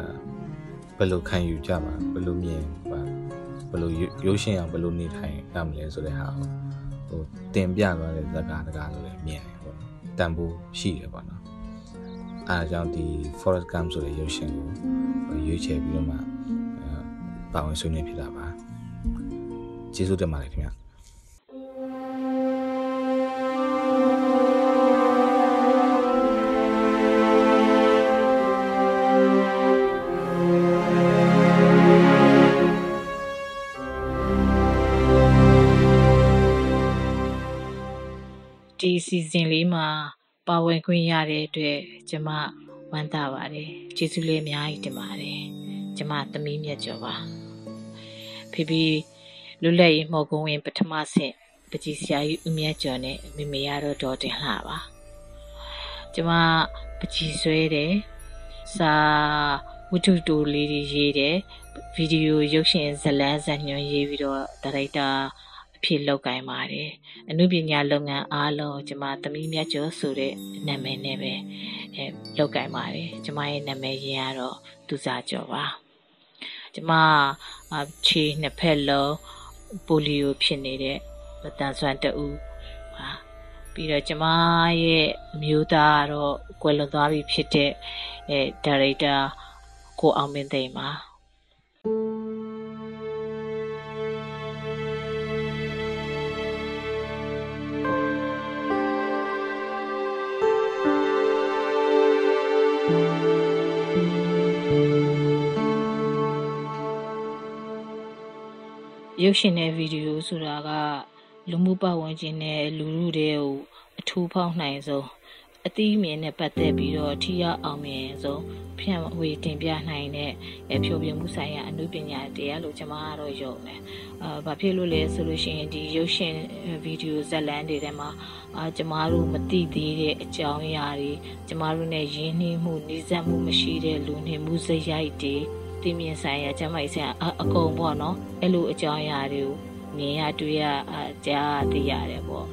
ဘယ်လိုခံယူကြပါဘယ်လိုမြင်ပါဘယ်လိုရုပ်ရှင်အောင်ဘယ်လိုနေထိုင်ရမလဲဆိုတဲ့ဟာ ဟိုတင်ပြသွားတဲ့ဇာတ်ကားတကားလို့လည်းမြင်တယ်ပေါ့နော်တန်ဖိုးရှိတယ်ပေါ့နော်အားကြောင့်ဒီ Forest Gump ဆိုတဲ့ရုပ်ရှင်ကိုရွေးချယ်ပြီးတော့မှပါဝင်ဆွေးနွေးဖြစ်တာပါကျေးဇူးတင်ပါတယ်ခင်ဗျာ ဒီစီဇန်လေးမှာပါဝင်ခွင့်ရတဲ့အတွက်ကျမဝမ်းသာပါတယ်ကျေးဇူးလေးအများကြီးတင်ပါတယ်ကျမသမီးမြတ်ကျော်ပါဖေဖေလွတ်လပ်ရေးမော်ကုန်းဝင်ပထမဆင့်ပကြီးဆရာကြီးဦးမြတ်ကျော်နဲ့မိမေရတော့ဒေါ်တင်လှပါကျမပကြီးဆွဲတယ်စာဝတ္ထုတူလေးတွေရေးတယ်ဗီဒီယိုရုပ်ရှင်ဇလန်းဇာညွှန်ရေးပြီးတော့ဒါရိုက်တာအ ဖြစ်လောက်ကင်ပါတယ်အမှုပညာလုပ်ငန်းအားလုံးကျမသမီးမြတ်ကျော်ဆိုတဲ့နာမည်နဲ့ပဲအဲလောက်ကင်ပါတယ်ကျမရဲ့နာမည်ရင်းကတော့သူစားကျော်ပါကျမခြေနှစ်ဖက်လုံးပိုလီယိုဖြစ်နေတဲ့မတန်ဆွမ်းတူပါပြီးတော့ကျမရဲ့အမျိုးသားကတော့ကွယ်လွန်သွားပြီဖြစ်တဲ့အဲဒါရိုက်တာကိုအောင်မင်းသိမ်းပါ ရုပ်ရှင်နဲ့ဗီဒီယိုဆိုတာကလူမှုပတ်ဝန်းကျင်နဲ့လူမှုတွေကိုအထူးဖောက်နိုင်ဆုံးအသီးအမြင်နဲ့ပတ်သက်ပြီးတော့ထိရောက်အောင်မြင်ဆုံးဖြန့်ဝေတင်ပြနိုင်တဲ့ဖြိုပြမှုဆိုင်ရာအမှုပညာတရားလို့ကျွန်မကတော့ယုံတယ်။အာဘာဖြစ်လို့လဲဆိုလို့ရှိရင်ဒီရုပ်ရှင်ဗီဒီယိုဇာတ်လမ်းတွေထဲမှာအာကျမတို့မသိသေးတဲ့အကြောင်းအရာတွေကျမတို့နဲ့ရင်းနှီးမှုနှိစက်မှုမရှိတဲ့လူနေမှုစရိုက်တွေ သိမြင်ဆိုင်ရာကျမကြီးဆိုင်ရာအကုန်ပေါ့နော်အဲ့လိုအကြောင်းအရာတွေကိုမြင်ရတွေ့ရကြားသိရတယ်ပေါ့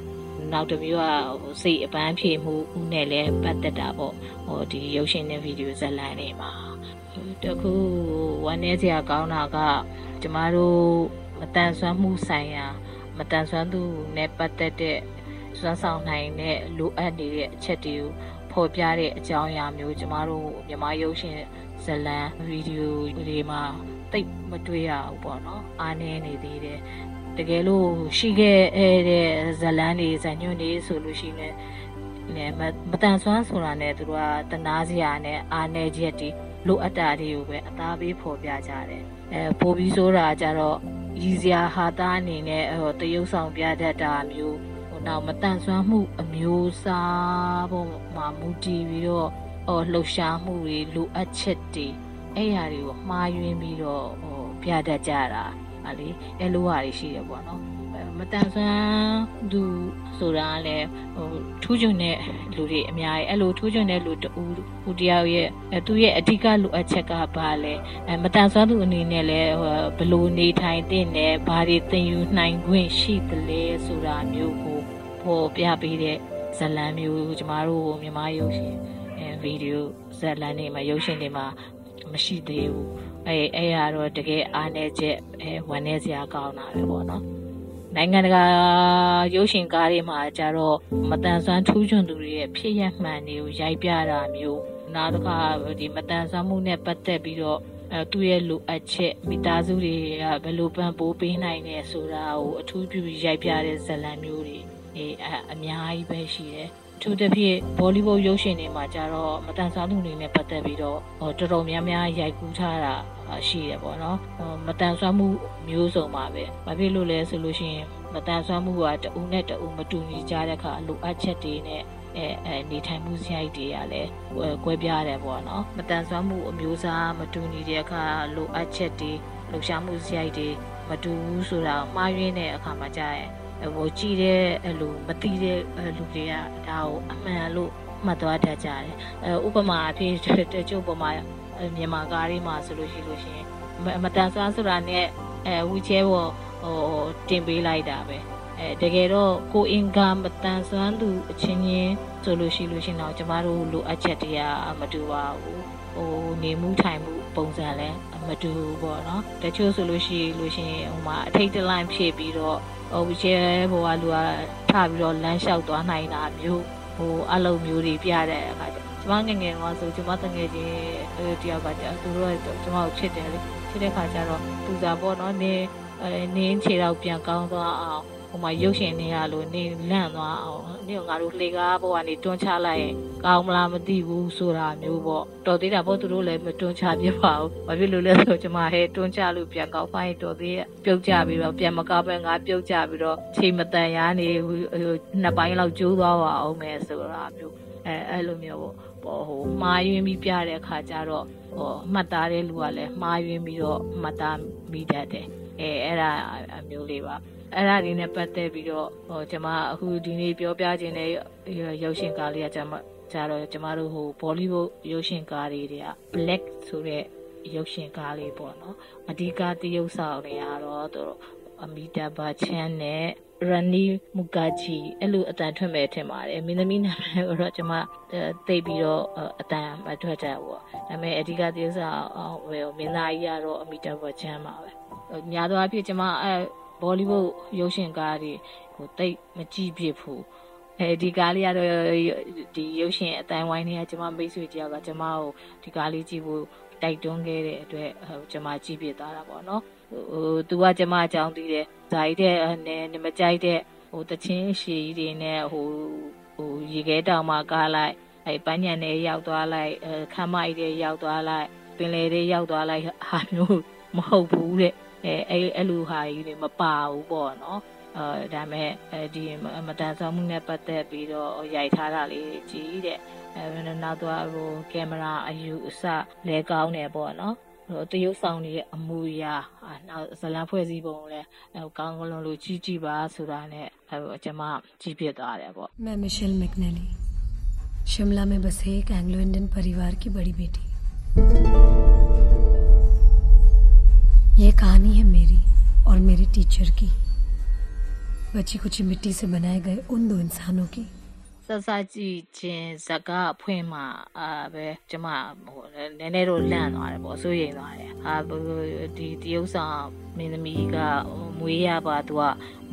နောက်တစ်မျိုးကဟိုစိတ်အပန်းဖြေမှုဦးနဲ့လည်းပတ်သက်တာပေါ့ဟိုဒီရုပ်ရှင်နဲ့ဗီဒီယိုဇာတ်လမ်းတွေမှာတခုဝမ်းနည်းစရာကောင်းတာကကျမတို့မတန်ဆွမ်းမှုဆိုင်ရာမတန်ဆွမ်းသူနဲ့ပတ်သက်တဲ့စွမ်းဆောင်နိုင်တဲ့လိုအပ်နေတဲ့အချက်တွေကိုဖော်ပြတဲ့အကြောင်းအရာမျိုးကျမတို့မြန်မာရုပ်ရှင် ဇလံဗီဒီယိုတွေမှာတိတ်မတွေ့ရဘူးပေါ့နော်အားနည်းနေသေးတယ်တကယ်လို့ရှိခဲ့တဲ့ဇလန်းတွေဇညွန့်တွေဆိုလို့ရှိရင်လည်းမတန်ဆွမ်းဆိုတာနဲ့သူတို့ကတနာစရာနဲ့အားနည်းချက်တွေလိုအပ်တာတွေကိုပဲအသားပေးဖော်ပြကြတယ်အဲပိုပြီးဆိုတာကြတော့ရည်စရာဟာသားအနေနဲ့ဟိုတရုပ်ဆောင်ပြတတ်တာမျိုးဟိုနောက်မတန်ဆွမ်းမှုအမျိုးအစားပေါ်မှာမူတည်ပြီးတော့ ဟိုလှုပ်ရှားမှုတွေလိုအပ်ချက်တွေအဲ့ຢာတွေကိုမှားယွင်းပြီးတော့ဟိုပြတတ်ကြတာဟာလေအဲ့လိုဟာတွေရှိတယ်ပေါ့နော်မတန်ဆွမ်းသူဆိုတာလည်းဟိုထူးချွန်တဲ့လူတွေအများကြီးအဲ့လိုထူးချွန်တဲ့လူတူဟိုတယောက်ရဲ့သူရဲ့အဓိကလိုအပ်ချက်ကဘာလဲအဲမတန်ဆွမ်းသူအနေနဲ့လည်းဘလို့နေထိုင်တဲ့နဲ့ဘာတွေသင်ယူနိုင်ခွင့်ရှိသလဲဆိုတာမျိုးကိုပေါ်ပြပေးတဲ့ဇလံမျိုးကျမတို့မြန်မာရုပ်ရှင်အဲ ဗီဒီယိုဇလံတွေမှာရုပ်ရှင်တွေမှာမရှိသေးဘူးအဲအဲ့ရတော့တကယ်အားနေချက်အဲဝန်နေစရာကောင်းတာပဲပေါ့နော်နိုင်ငံတကာရုပ်ရှင်ကားတွေမှာကြတော့မတန်ဆွမ်းထူးချွန်သူတွေရဲ့ဖြစ်ရမှန်တွေကိုရိုက်ပြတာမျိုးနောက်တစ်ခါဒီမတန်ဆွမ်းမှုနဲ့ပတ်သက်ပြီးတော့အဲသူ့ရဲ့လိုအပ်ချက်မိသားစုတွေကဘယ်လိုပံ့ပိုးပေးနိုင်လဲဆိုတာကိုအထူးပြုရိုက်ပြတဲ့ဇာတ်လမ်းမျိုးတွေအဲအများကြီးပဲရှိတယ် ထူးသဖြင့်ဘောလီဝုဒ်ရုပ်ရှင်တွေမှာကြတော့မတန်ဆွမ်းမှုတွေနဲ့ပတ်သက်ပြီးတော့တော်တော်များများရိုက်ကူးထားတာရှိတယ်ပေါ့နော်မတန်ဆွမ်းမှုမျိုးစုံပါပဲဘာဖြစ်လို့လဲဆိုလို့ရှိရင်မတန်ဆွမ်းမှုကတဦးနဲ့တဦးမတူညီကြတဲ့အခါလိုအပ်ချက်တွေနဲ့အဲအဲနေထိုင်မှုစရိုက်တွေကလည်းကွဲပြားတယ်ပေါ့နော်မတန်ဆွမ်းမှုအမျိုးအစားမတူညီတဲ့အခါလိုအပ်ချက်တွေလှူရှားမှုစရိုက်တွေမတူဘူးဆိုတာမှားယွင်းတဲ့အခါမှာကြာရင် ဟိုကြည့်တဲ့လူမသိတဲ့လူတွေကဒါကိုအမှန်လို့မှတ်သွားတတ်ကြတယ်အဲဥပမာအဖြစ်တချို့ပုံမှာမြန်မာကားတွေမှာဆိုလို့ရှိလို့ရှင်မတန်ဆွမ်းဆိုတာနဲ့အဲဝီချဲပေါ်ဟိုတင်ပေးလိုက်တာပဲအဲတကယ်တော့ကိုအင်ကမတန်ဆွမ်းသူအချင်းချင်းဆိုလို့ရှိလို့ရှင်တော့ကျမတို့လိုအပ်ချက်တွေကမတူပါဘူးဟိုနေမှုထိုင်မှုပုံစံလည်းမတူဘူးပေါ့နော်တချို့ဆိုလို့ရှိလို့ရှင်ဟိုမှာအထိတ်တလန့်ဖြစ်ပြီးတော့ ဟိုချဲဘဝလူကထပြီးတော့လမ်းလျှောက်သွားနိုင်တာမျိုးဟိုအလုံးမျိုးတွေပြတဲ့အခါကျကျမငငယ်တော့ဆိုကျမတငယ်ချင်းတယောက်ကကျသူတို့ကကျမကိုချစ်တယ်လေချစ်တဲ့ခါကျတော့သူစားပေါ့နော်နင်းအဲနင်းခြေတော့ပြန်ကောင်းသွားအောင် ဟိုမှာရုပ်ရှင်နေရလို့နေလန့်သွားအောင်နင်းကငါတို့လှေကားဘဝနေတွန်းချလိုက်ရင်ကောင်းမလားမသိဘူးဆိုတာမျိုးပေါ့တော်သေးတာပေါ့သူတို့လည်းမတွန်းချပြပါဘူးဘာဖြစ်လို့လဲဆိုကျမဟဲတွန်းချလို့ပြန်ကောင်းဖိုင်းတော်သေးပြုတ်ကြပြီးတော့ပြန်မကောက်ပဲငါပြုတ်ကြပြီးတော့ချိန်မတန်ရနေနှစ်ပိုင်းလောက်ကျိုးသွားပါအောင်မယ်ဆိုတာမျိုးအဲအဲ့လိုမျိုးပေါ့ပေါ့ဟိုမှားယွင်းပြီးပြတဲ့အခါကျတော့ဟိုမှတ်သားတဲ့လူကလည်းမှားယွင်းပြီးတော့မှတ်သားမိတတ်တယ်အဲအဲ့ဒါအမျိုးလေးပါ အဲ့ဒါလေးနဲ့ပတ်သက်ပြီးတော့ဟိုကျွန်မအခုဒီနေ့ပြောပြခြင်းတဲ့ရုပ်ရှင်ကားလေးကကျွန်မကြတော့ကျမတို့ဟိုဘောလီဝုဒ်ရုပ်ရှင်ကားတွေက black ဆိုတဲ့ရုပ်ရှင်ကားလေးပေါ့နော်အဓိကတရုပ်ဆောင်တွေကတော့သူတို့အမီတာဘာချန်နဲ့ရနီမူကာဂျီအဲ့လိုအတန်ထွက်မဲ့ထင်ပါတယ်မင်းသမီးနာမည်ကိုတော့ကျွန်မသိပြီးတော့အတန်မထွက်ကြဘူးပေါ့ဒါပေမဲ့အဓိကတရုပ်ဆောင်ဟိုမင်းသားကြီးကတော့အမီတာဘာချန်ပါပဲများသောအားဖြင့်ကျွန်မအဲ ဘောလီဝုဒ်ရုပ်ရှင်ကားတွေဟိုတိတ်မကြည့်ဖြစ်ဘူးအဲဒီကားလေးကတော့ဒီရုပ်ရှင်အတိုင်းဝိုင်းတွေကကျွန်မမိတ်ဆွေတယောက်ကကျွန်မကိုဒီကားလေးကြည့်ဖို့တိုက်တွန်းခဲ့တဲ့အတွက်ဟိုကျွန်မကြည့်ပြသွားတာပေါ့နော်ဟိုသူကကျွန်မအကြောင်းသိတယ်ဇာကြီးတဲ့နဲ့နမကြိုက်တဲ့ဟိုတချင်းရှည်ကြီးတွေနဲ့ဟိုဟိုရေခဲတောင်မှာကားလိုက်အဲပန်းညံတွေရောက်သွားလိုက်ခမ်းမကြီးတွေရောက်သွားလိုက်ပင်လယ်တွေရောက်သွားလိုက်ဟာမျိုးမဟုတ်ဘူးတဲ့ အဲအဲ့အဲ့လိုဟာကြီးတွေမပါဘူးပေါ့နော်အဲဒါမဲ့အဲဒီမတန်ဆောင်မှုနဲ့ပတ်သက်ပြီးတော့ရိုက်ထားတာလေးကြည့်တဲ့အဲနောက်တော့ဟိုကင်မရာအယူအဆလဲကောင်းတယ်ပေါ့နော်ဟိုတရုပ်ဆောင်တွေရဲ့အမူအရာနောက်ဇလန်ဖွဲ့စည်းပုံလည်းကောင်းကလုံးလို့ကြီးကြည့်ပါဆိုတာနဲ့ဟိုကျွန်မကြီးပြသွားတယ်ပေါ့ मैं Michel McNally Shimla में बसे एक Anglo Indian परिवार की बड़ी बेटी ये कहानी है मेरी और मेरे टीचर की बची कुछ मिट्टी से बनाए गए उन दो इंसानों की စစကြည့်ချင်းဇက်ကအဖွင့်မှာအာပဲကျမဟိုနည်းနည်းတော့လန့်သွားတယ်ပေါ့စိုးရိမ်သွားတယ်အာဒီတရုပ်ဆောင်မင်းသမီးကမွေးရပါသူက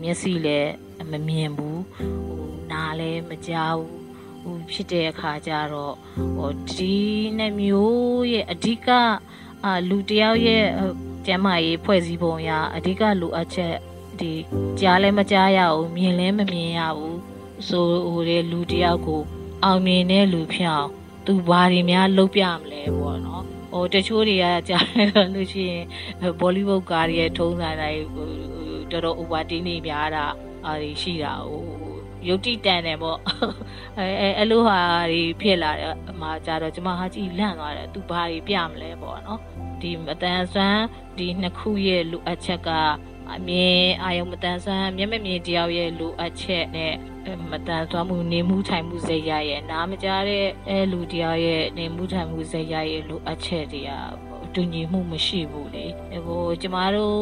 မျက်စိလည်းမမြင်ဘူးဟိုနားလည်းမကြားဘူးဟိုဖြစ်တဲ့အခါကျတော့ဟိုဒီနှမျိုးရဲ့အဓိကအာလူတယောက်ရဲ့ ကျမ်းမာရေးဖွဲ့စည်းပုံရာအဓိကလိုအပ်ချက်ဒီကြားလည်းမကြားရဘူးမြင်လည်းမမြင်ရဘူးဆိုဟိုတဲ့လူတယောက်ကို အောင်မြင်တဲ့လူဖြစ်အောင်သူဘာတွေများလုပ်ပြမလဲပေါ့နော်ဟိုတချို့တွေကကြားရလို့ရှိရင်ဘောလီဝုဒ်ကားရဲ့ထုံးစံတိုင်းတော်တော် over တင်းနေပြားတာအားရှိတာဟိုယုတ်တိတန်တယ်ပေါ့အဲအဲ့လိုဟာတွေဖြစ်လာတယ်အမှာကြတော့ကျမဟာကြည့်လန့်သွားတယ်သူဘာတွေပြမလဲပေါ့နော် ဒီမတန်ဆွမ်းဒီနှစ်ခုရဲ့လိုအပ်ချက်ကအမြင်အာယုံမတန်ဆွမ်းမျက်မမြင်တယောက်ရဲ့လိုအပ်ချက်နဲ့မတန်ဆွမ်းမှုနေမှုထိုင်မှုစိတ်ရရဲ့နားမကြားတဲ့အဲလူတယောက်ရဲ့နေမှုထိုင်မှုစိတ်ရရဲ့လိုအပ်ချက်တွေကတူညီမှုမရှိဘူးလေဟိုကျမတို့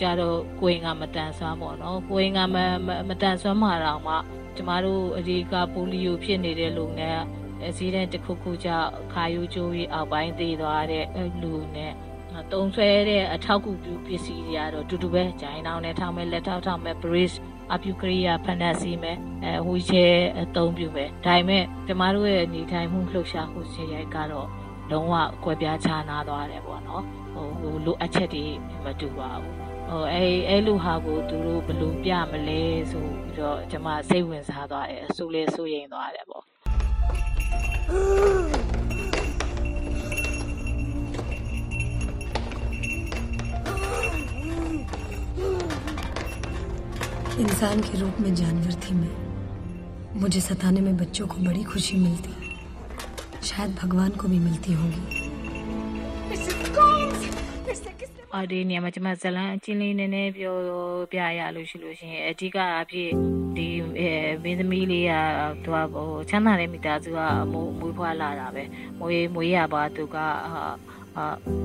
ကြတော့ကိုင်ကမတန်ဆွမ်းပေါ့နော်ကိုင်ကမမတန်ဆွမ်းမှာတော့မှကျမတို့အဒီကပိုလီယိုဖြစ်နေတဲ့လူနဲ့အ စည်းတဲ့တစ်ခုခုကြောင့်ခါယူကျိုးကြီးအောက်ပိုင်းသေးသွားတဲ့လူနဲ့တုံဆွဲတဲ့အထောက်ကူပြုပစ္စည်းတွေကတော့တူတူပဲဂျိုင်းတောင်းနဲ့ထောင်းမဲ့လက်ထောက်ထောင်းမဲ့ brace အပြုကရိယာဖန်က်စီမယ်အဲဝီချဲအသုံးပြုမယ်ဒါပေမဲ့ကျမတို့ရဲ့နေထိုင်မှုလှုပ်ရှားမှုခြေရိုက်ကတော့လုံးဝကွဲပြားခြားနားသွားတယ်ပေါ့နော်ဟိုဟိုလိုအပ်ချက်တွေမတူပါဘူးဟိုအဲအဲလိုဟာကိုသူတို့ဘယ်လိုပြမလဲဆိုပြီးတော့ကျမစိတ်ဝင်စားသွားတယ်အဆူလေးဆူရင်သွားတယ်ပေါ့ इंसान के रूप में जानवर थी मैं। मुझे सताने में बच्चों को बड़ी खुशी मिलती। शायद भगवान को भी मिलती होगी। အော်ဒီနေရာမှာကျွန်မဇလန်အချင်းလေးနည်းနည်းပြောပြရလို့ရှိလို့ရှိရင်အဓိကအဖြစ်ဒီအဲမင်းသမီးလေးကသူကဟိုချမ်းသာတဲ့မိသားစုကမိုးမွေးဖွားလာတာပဲမွေးမွေးရပါသူကဟာ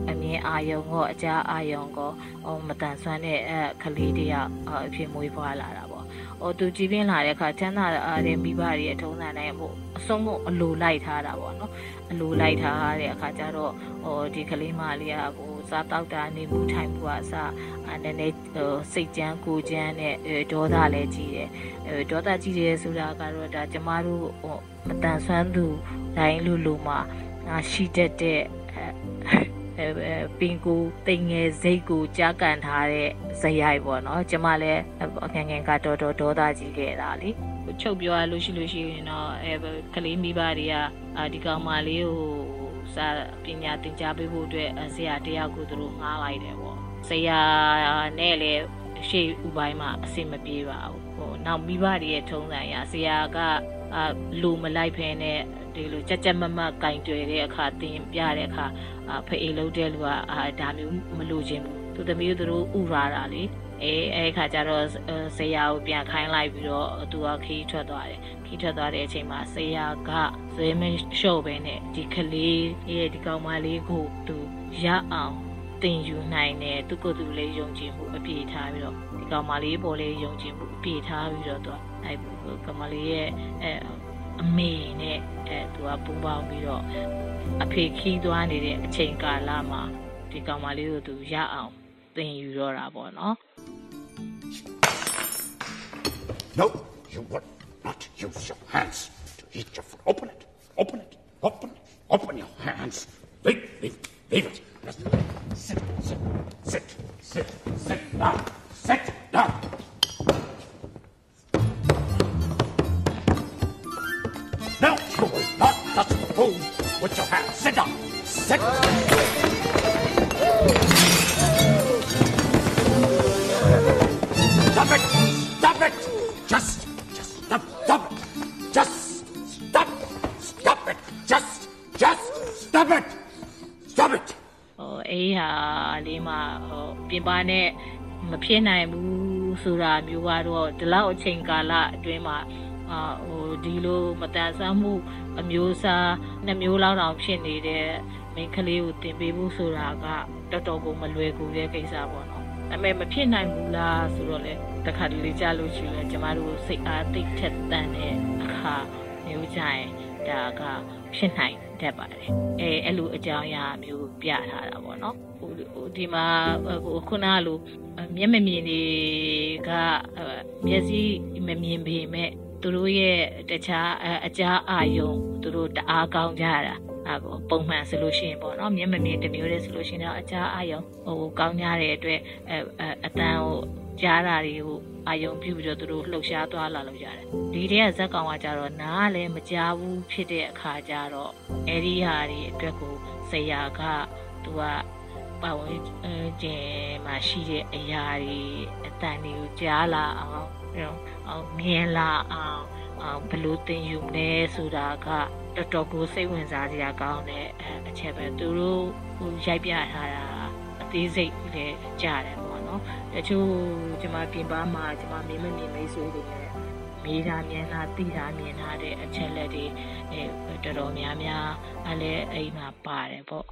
အမြင်အာယုံကောအကြအာယုံကောဟိုမတန်ဆွမ်းတဲ့အခလေးတယောက်အဖြစ်မွေးဖွားလာတာပေါ့ ဟိုသူကြည်ပြင်းလာတဲ့အခါချမ်းသာတဲ့မိဘတွေရဲ့ထုံးစံတိုင်းဟိုအဆုံးမအလိုလိုက်ထားတာပေါ့နော်အလိုလိုက်ထားတဲ့အခါကျတော့ဟိုဒီကလေးမလေးကဟိုစားတောက်တာနေမှုထိုင်မှုကအစအဲနည်းနည်းဟိုစိတ်ကြမ်းကိုကြမ်းနဲ့ဒေါသလည်းကြီးတယ်အဲဒေါသကြီးတယ်ဆိုတာကတော့ဒါကျမတို့ဟိုမတန်ဆွမ်းသူတိုင်းလူလူမှာရှိတတ်တဲ့ ပင်ကိုတိမ်ငယ်စိတ်ကိုကြားကန်ထားတဲ့ဇယိုက်ပေါ့နော်ကျမလည်းငငယ်ကတော်တော်ဒေါသကြီးခဲ့တာလေချုပ်ပြောရလို့ရှိလို့ရှိရင်တော့အဲကလေးမိဘတွေကဒီကောင်မလေးကိုစာပညာသင်ကြားပေးဖို့အတွက်ဆရာတယောက်ကိုသူတို့ငှားလိုက်တယ်ပေါ့ဆရာနဲ့လည်းရှေ့ဥပိုင်းမှာအဆင်မပြေပါဘူးဟိုနောက်မိဘတွေရဲ့ထုံးစံအရဆရာကလူမလိုက်ဖဲနဲ့ဒီလိုကြက်ကြက်မမကင်တွေ့တဲ့အခါတင်ပြတဲ့အခါ ဖေးလုံးတဲ့လူကအာဒါမျိုးမလိုချင်ဘူးသူသမီးတို့ဥရာတာလေအဲအဲ့ခါကျတော့ဆရာကိုပြန်ခိုင်းလိုက်ပြီးတော့သူကခီးထွက်သွားတယ်ခီးထွက်သွားတဲ့အချိန်မှာဆရာကဇွဲမလျှော့ပဲနဲ့ဒီကလေးရဲ့ဒီကောင်မလေးကိုသူရအောင်တင်ယူနိုင်တယ်သူကသူလေးယုံကြည်မှုအပြည့်ထားပြီးတော့ဒီကောင်မလေးပေါ်လေးယုံကြည်မှုအပြည့်ထားပြီးတော့သူအဲ့ကောင်မလေးရဲ့အဲအမေနဲ့အဲသူကပူပေါင်းပြီးတော့ အဖေခီးသွားနေတဲ့အချိန်ကာလမှာဒီကောင်မလေးကိုသူရအောင်သင်ယူတော့တာပေါ့နော် No, you will not use your hands to eat your food. Open it. Open it. Open it. Open your hands. Leave, leave, leave it. Just sit, sit, sit, sit, sit down. Sit down. No, You will not touch the food with your hands. Sit down. Sit. Stop it! Stop it! Just, just stop, stop it! Just stop! Stop it! Just, just stop it! Stop it! ဟိုအေးဟာလေးမှာဟိုပြင်ပနဲ့မဖြစ်နိုင်ဘူးဆိုတာမျိုးကတော့ဒီလောက်အချိန်ကာလအတွင်းမှာအာဟိုဒီလိုမတန်ဆန်းမှုအမျိုးအစား နှမျိုးလောက်တောင်ဖြစ်နေတဲ့မိန်းကလေးကိုတင်ပေးဖို့ဆိုတာကတော်တော်ကိုမလွယ်ကူတဲ့ကိစ္စပေါ့နော်။အမေမဖြစ်နိုင်ဘူးလားဆိုတော့လေတခါတလေကြားလို့ရှိရင်ကျမတို့စိတ်အားသိထက်သန်တဲ့အခါမျိုးကြရင်ဒါကဖြစ်နိုင်တတ်ပါတယ်။အဲအဲ့လိုအကြောင်းအရာမျိုးပြထားတာပေါ့နော်။ဟိုဒီမှာဟိုခုနကလိုမျက်မမြင်တွေကမျက်စိမမြင်ပေမဲ့ သူတို့ရဲ့တခြားအကြားအာယုံသူတို့တအားကောင်းကြတာအခုပုံမှန်ဆိုလို့ရှိရင်ပေါ့နော်မျက်မမြင်တစ်မျိုးတည်းဆိုလို့ရှိရင်တော့အကြားအာယုံဟိုကောင်းကြတဲ့အတွက်အအတန်ဟိုကြားတာတွေကိုအာယုံပြုပြီးတော့သူတို့လှုပ်ရှားသွားလာလို့ရတယ်ဒီတည်းကဇက်ကောင်ကကြတော့နားလည်းမကြားဘူးဖြစ်တဲ့အခါကျတော့အဲ့ဒီဟာတွေအတွက်ကိုဆရာကသူကပါဝင်ကျင်မှာရှိတဲ့အရာတွေအတန်တွေကိုကြားလာအောင်အောင် မြင်လာအောင်ဘလို့တင်ယူနေဆိုတာကတော်တော်ကိုစိတ်ဝင်စားစရာကောင်းတဲ့အချက်ပဲသူတို့ရိုက်ပြထားတာအသေးစိတ်လည်းကြားတယ်ပေါ့နော်တချို့ကျွန်မပြင်ပမှာကျွန်မမင်းမမြင်မိတ်ဆွေတွေနဲ့မေးတာမြင်တာသိတာမြင်တာတဲ့အချက်လက်တွေအဲတော်တော်များများအလည်းအိမ်မှာပါတယ်ပေါ့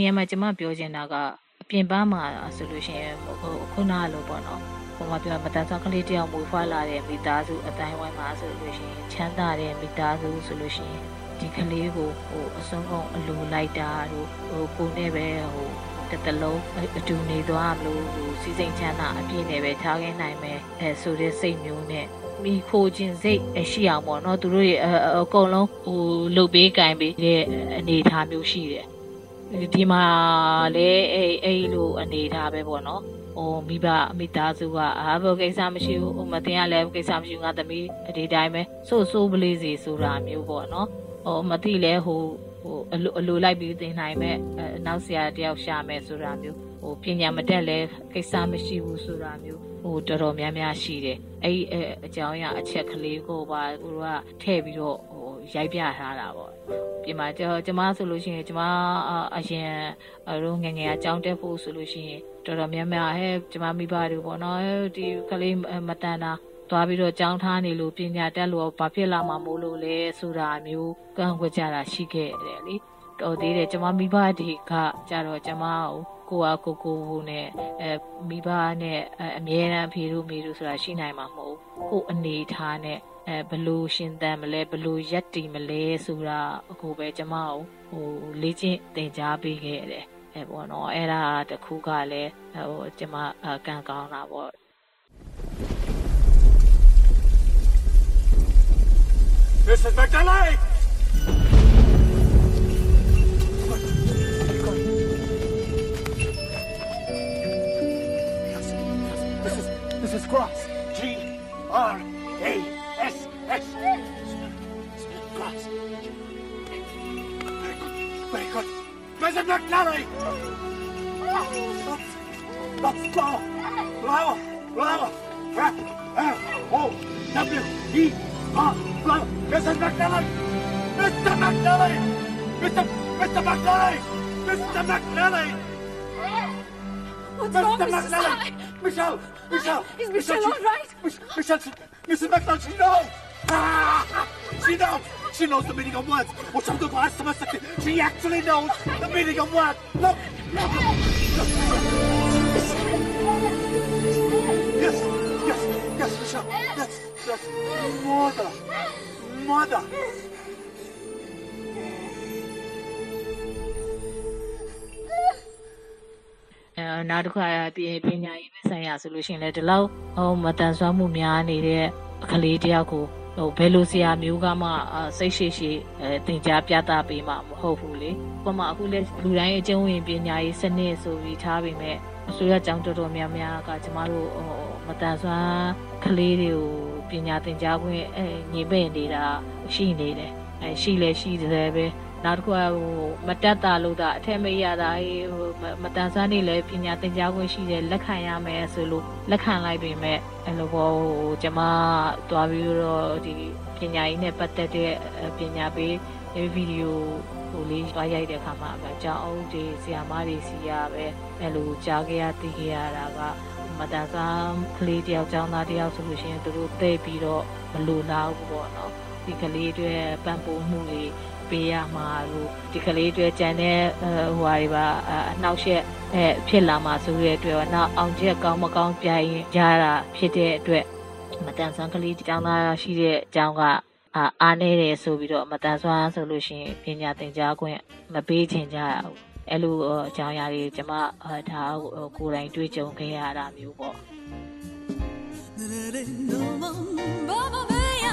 နေရာမှာကျွန်မပြောချင်တာကအပြင်ပန်းမှာဆိုလို့ရှိရင်ဟိုခုနကလိုပေါ့နော်ဟိုမှာပြောမတန်ဆောင်းကလေးတယောက်မွေးဖွားလာတဲ့မိသားစုအတိုင်းဝိုင်းမှာဆိုလို့ရှိရင်ချမ်းသာတဲ့မိသားစုဆိုလို့ရှိရင်ဒီကလေးကိုဟိုအစုံကုန်အလိုလိုက်တာတို့ဟိုကိုနဲ့ပဲဟိုတစ်တလုံးအတူနေသွားမလို့ဟိုစီစိန်ချမ်းသာအပြည့်နဲ့ပဲထားခဲ့နိုင်မယ်အဲဆိုတဲ့စိတ်မျိုးနဲ့မိခိုခြင်းစိတ်ရှိအောင်ပေါ့နော်သူတို့ရဲ့အကုန်လုံးဟိုလှုပ်ပေးကင်ပေးတဲ့အနေအထားမျိုးရှိတယ် ဒီမှာလည်းအဲ့အဲ့လိုအနေထားပဲပေါ့နော်ဟိုမိဘမိသားစုကအာဘကိစ္စမရှိဘူးဟိုမတင်ရလဲကိစ္စမရှိဘူးငါသမီးဒီတိုင်းပဲဆို့ဆိုးပလေးစီဆိုတာမျိုးပေါ့နော်ဟိုမတိလဲဟိုဟိုအလိုအလိုလိုက်ပြီးတင်နိုင်မဲ့နောက်ဆရာတယောက်ရှာမယ်ဆိုတာမျိုးဟိုပညာမတက်လဲကိစ္စမရှိဘူးဆိုတာမျိုးဟိုတော်တော်များများရှိတယ်အဲ့ဒီအကြောင်းအရာအချက်ကလေးကိုပါသူတို့ကထည့်ပြီးတော့ဟိုရိုက်ပြထားတာပေါ့ ပြင်မှာကျွန်ကျမဆိုလို့ရှိရင်ကျမအရင်တို့ငငယ်အကြောင်းတက်ဖို့ဆိုလို့ရှိရင်တော်တော်များများဟဲ့ကျမမိဘတို့ပေါ့နော်ဒီကလေးမတန်တာသွားပြီးတော့ကြောင်းထားနေလို့ပညာတက်လို့ဘာဖြစ်လာမှာမို့လို့လဲဆိုတာမျိုးကန့်ကွက်ကြတာရှိခဲ့တယ်လေတော်သေးတယ်ကျမမိဘတွေကကြတော့ကျမကိုကိုကကိုကိုနဲ့အဲမိဘနဲ့အမြဲတမ်းဖေတို့မေတို့ဆိုတာရှိနိုင်မှာမဟုတ်ကိုအနေထားနဲ့ အဲဘလို့ရှင်သန်မလဲဘလို့ရက်တည်မလဲဆိုတာအခုပဲကျမကိုဟိုလေ့ကျင့်သင်ကြားပေးခဲ့တယ်အဲပေါ့နော်အဲ့ဒါတခုကလည်းဟိုကျမကံကောင်းတာပေါ့ Mrs. McNally! Yes, yes, this is, this is Cross. G R Mrs. McNally! That's flower, flower, flower. F O W E R flower. Mrs. McNally! Mr. McNally! Mr. Mr. McNally! Mr. McNally! What's Mr. wrong, Mrs. McNally! Michelle! Michelle! Is Michelle she- all right? Mich- Michelle, Mrs. McNally, she knows! Ah, she knows! She knows the meaning of words. What's up, the last time I said it, She actually knows the meaning of words. Look! Look! look. Yes, yes, yes, Michelle. Yes, yes. Mother. Mother. အဲနောက်တစ်ခါပြင်ပညာရေးပဲဆိုင်ရာဆိုလို့ရှိရင်လည်းဒီလောက်ဟိုမတန်ဆွမ်းမှုများနေတဲ့ကလေးတယောက်ကို ဟိုဘယ်လိုဆရာမျိုးကမှစိတ်ရှိရှိအဲသင်ကြားပြသပေးမှမဟုတ်ဘူးလေ။ဘာမှအခုလဲလူတိုင်းအကျုံးဝင်ပညာရေးစနစ်ဆိုပြီးထားပေမဲ့အစိုးရကျောင်းတော်တော်များများကကျမတို့ဟိုမတန်ဆွမ်းကလေးတွေကိုပညာသင်ကြားခွင့်အဲညီပဲ့နေတာရှိနေတယ်။အဲရှိလဲရှိတယ်ပဲ။ နောက်တစ်ခုကဟိုမတက်တာလို့တာအထက်မရတာဟိုမတန်ဆန်းနေလဲပညာသင်ကြားခွင့်ရှိတယ်လက်ခံရမယ်ဆိုလို့လက်ခံလိုက်ပေမဲ့အဲ့လိုပေါ့ဟိုကျမသွားပြီးတော့ဒီပညာရေးနဲ့ပတ်သက်တဲ့ပညာပေးဗီဒီယိုဟိုလေးတွားရိုက်တဲ့ခါမှာအကြောင်းအုပ်တွေဆီယာမတွေစီရပဲအဲ့လိုကြားခဲ့ရသိခဲ့ရတာကမတန်ဆန်းကလေးတယောက်ចောင်းသားတယောက်ဆိုလို့ရှိရင်သူတို့သိပြီးတော့မလိုလားဘူးပေါ့နော်ဒီကလေးတွေပံ့ပိုးမှုတွေ ပေးရမှာလို့ဒီကလေးတွေကြံတဲ့ဟိုဟာတွေပါအနှောက်ယှက်အဲဖြစ်လာမှာဆိုတဲ့အတွက်နောက်အောင်ချက်ကောင်းမကောင်းပြိုင်ကြတာဖြစ်တဲ့အတွက်မတန်ဆန်းကလေးကျောင်းသားရှိတဲ့အကြောင်းကအာအားနေတယ်ဆိုပြီးတော့မတန်ဆွမ်းဆိုလို့ရှိရင်ပညာသင်ကြားခွင့်မပေးချင်ကြရဘူးအဲ့လိုအကြောင်းအရာတွေကျွန်မဒါကိုယ်တိုင်တွေ့ကြုံခဲ့ရတာမျိုးပေါ့ Viva un via,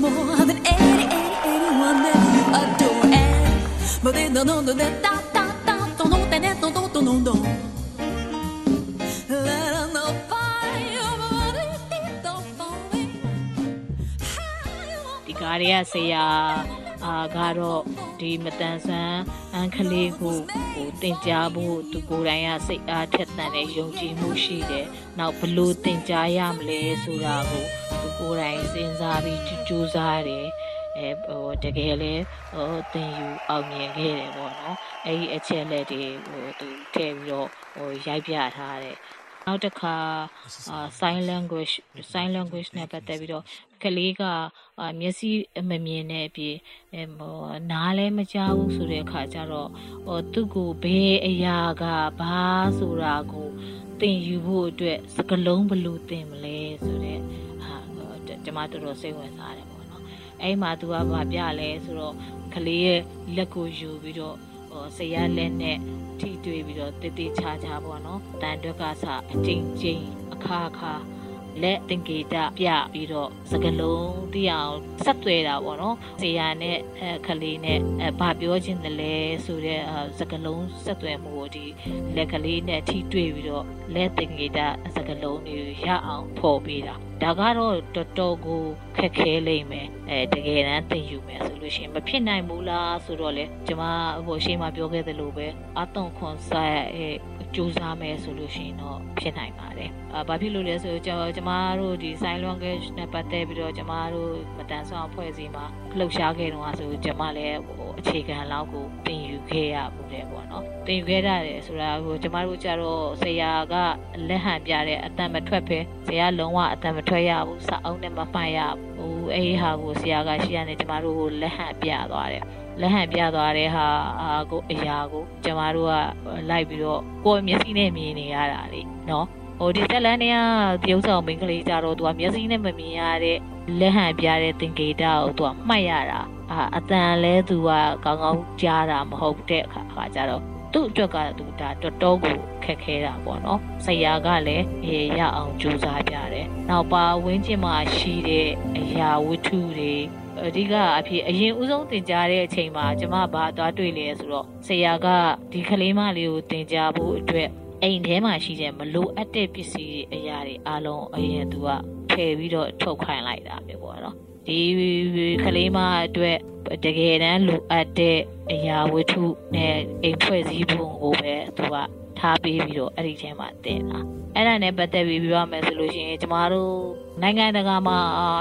more than any, any, anyone that you adore. And but then no no no no no no no no no. Fire, but it don't fall ဒီကားတွေကဆရာအာကတော့ဒီမတန်ဆန်းအန်ကလေးကိုဟိုတင် जा ဖို့သူကိုယ်တိုင်ကစိတ်အားထက်သန်တဲ့ယုံကြည်မှုရှိတယ်။နောက်ဘလို့တင် जा ရမလဲဆိုတာကိုသူကိုယ်တိုင်စဉ်းစားပြီးကြိုးစားတယ်။အဲဟိုတကယ်လဲဟိုတင်ယူအောင်မြင်ခဲ့တယ်ပေါ့နော်။အဲဒီအချက်လက်တွေဟိုသူထည့်ပြီးတော့ဟိုရိုက်ပြထားတယ် နောက်တစ်ခါ sign language sign language နဲ့ပတ်သက်ပြီးတော့ကလေးကမျက်စိမမြင်တဲ့အပြင်ဟိုနားလည်းမကြားဘူးဆိုတဲ့အခါကျတော့ဟိုသူ့ကိုဘယ်အရာကဘာဆိုတာကိုသင်ယူဖို့အတွက်စကလုံးဘလို့သင်မလဲဆိုတဲ့ဟာကျွန်မတော်တော်စိတ်ဝင်စားတယ်ပေါ့နော်အဲ့မှာ तू ကဘာပြလဲဆိုတော့ကလေးရဲ့လက်ကိုယူပြီးတော့ ဟိုဆရာလက်နဲ့ထိတွေ့ပြီးတော့တည်တည်ချာချာပေါ့နော်တန်တွက်ကစအကျဉ်းချင်းအခါအခါ လက်တင်ကေတပြပြီးတော့စကလုံးသိအောင်ဆက်သွဲတာပေါ့နော်ဇေယျနဲ့အခလေးနဲ့အဲဘာပြောခြင်းတလဲဆိုတဲ့စကလုံးဆက်သွဲမှုကိုဒီလက်ကလေးနဲ့ထိတွေ့ပြီးတော့လက်တင်ကေတစကလုံးတွေရအောင်ဖော်ပေးတာဒါကတော့တော်တော်ကိုခက်ခဲလိမ့်မယ်အဲတကယ်တမ်းသင်ယူမယ်ဆိုလို့ရှိရင်မဖြစ်နိုင်ဘူးလားဆိုတော့လေကျွန်မဟိုရှေ့မှာပြောခဲ့သလိုပဲအတုံခွန်ဆိုင်အဲ စူးစမ်းမယ်ဆိုလို့ရှိရင်တော့ဖြစ်နိုင်ပါတယ်။အာဘာဖြစ်လို့လဲဆိုတော့ကျမတို့ဒီ sign language နဲ့ပတ်သက်ပြီးတော့ကျမတို့မတန်ဆွမ်းအဖွဲ့အစည်းမှာလှုပ်ရှားခဲ့တော့ဆိုကျမလည်းဟိုအခြေခံလောက်ကိုသင်ယူခဲ့ရမှုတယ်ပေါ့နော်။သင်ယူခဲ့ရတယ်ဆိုတာဟိုကျမတို့ကြတော့ဆရာကလက်ဟန်ပြတဲ့အတန်မထွက်ပဲဆရာလုံးဝအတန်မထွက်ရဘူးစာအုပ်နဲ့မမှတ်ရဘူး။ဟိုအဲ့ဒီဟာကိုဆရာကရှိရနေကျမတို့ကိုလက်ဟန်ပြသွားတယ်။ လက်ဟန်ပြသွားတဲ့ဟာအာကိုအရာကိုကျမတို့ကလိုက်ပြီးတော့ကိုယ်မျက်စိနဲ့မြင်နေရတာလေနော်ဟိုဒီဇက်လန်တွေကတရုပ်ဆောင်မိန်းကလေးကြတော့သူကမျက်စိနဲ့မမြင်ရတဲ့လက်ဟန်ပြတဲ့သင်္ကေတကိုသူကမှတ်ရတာအာအတန်လဲသူကကောင်းကောင်းကြားတာမဟုတ်တဲ့အခါအခါကြတော့သူ့အတွက်ကသူဒါတော်တော်ကိုခက်ခဲတာပေါ့နော်ဆရာကလည်းအေးရအောင်ကြိုးစားပြတယ်နောက်ပါဝင်းကျင်မှာရှိတဲ့အရာဝတ္ထုတွေ အဓိကအဖြစ်အရင်ဦးဆုံးတင် जा တဲ့အချိန်မှာကျမဘာသွားတွေ့လဲဆိုတော့ဆရာကဒီကလေးမလေးကိုတင် जा ဖို့အတွက်အိမ်ထဲမှာရှိတဲ့မလိုအပ်တဲ့ပစ္စည်းတွေအရာတွေအလုံးအရင်သူကဖယ်ပြီးတော့ထုတ်ခိုင်းလိုက်တာပဲပေါ့နော်ဒီကလေးမအတွက်တကယ်တမ်းလိုအပ်တဲ့အရာဝတ္ထုနဲ့အိမ်ဖွဲ့စည်းပုံကိုပဲသူကထားပေးပြီးတော့အဲ့ဒီထဲမှာတင်တာအဲ့ဒါနဲ့ပတ်သက်ပြီးပြောရမယ်ဆိုလို့ရှိရင်ကျမတို့နိုင်ငံတကာမှာ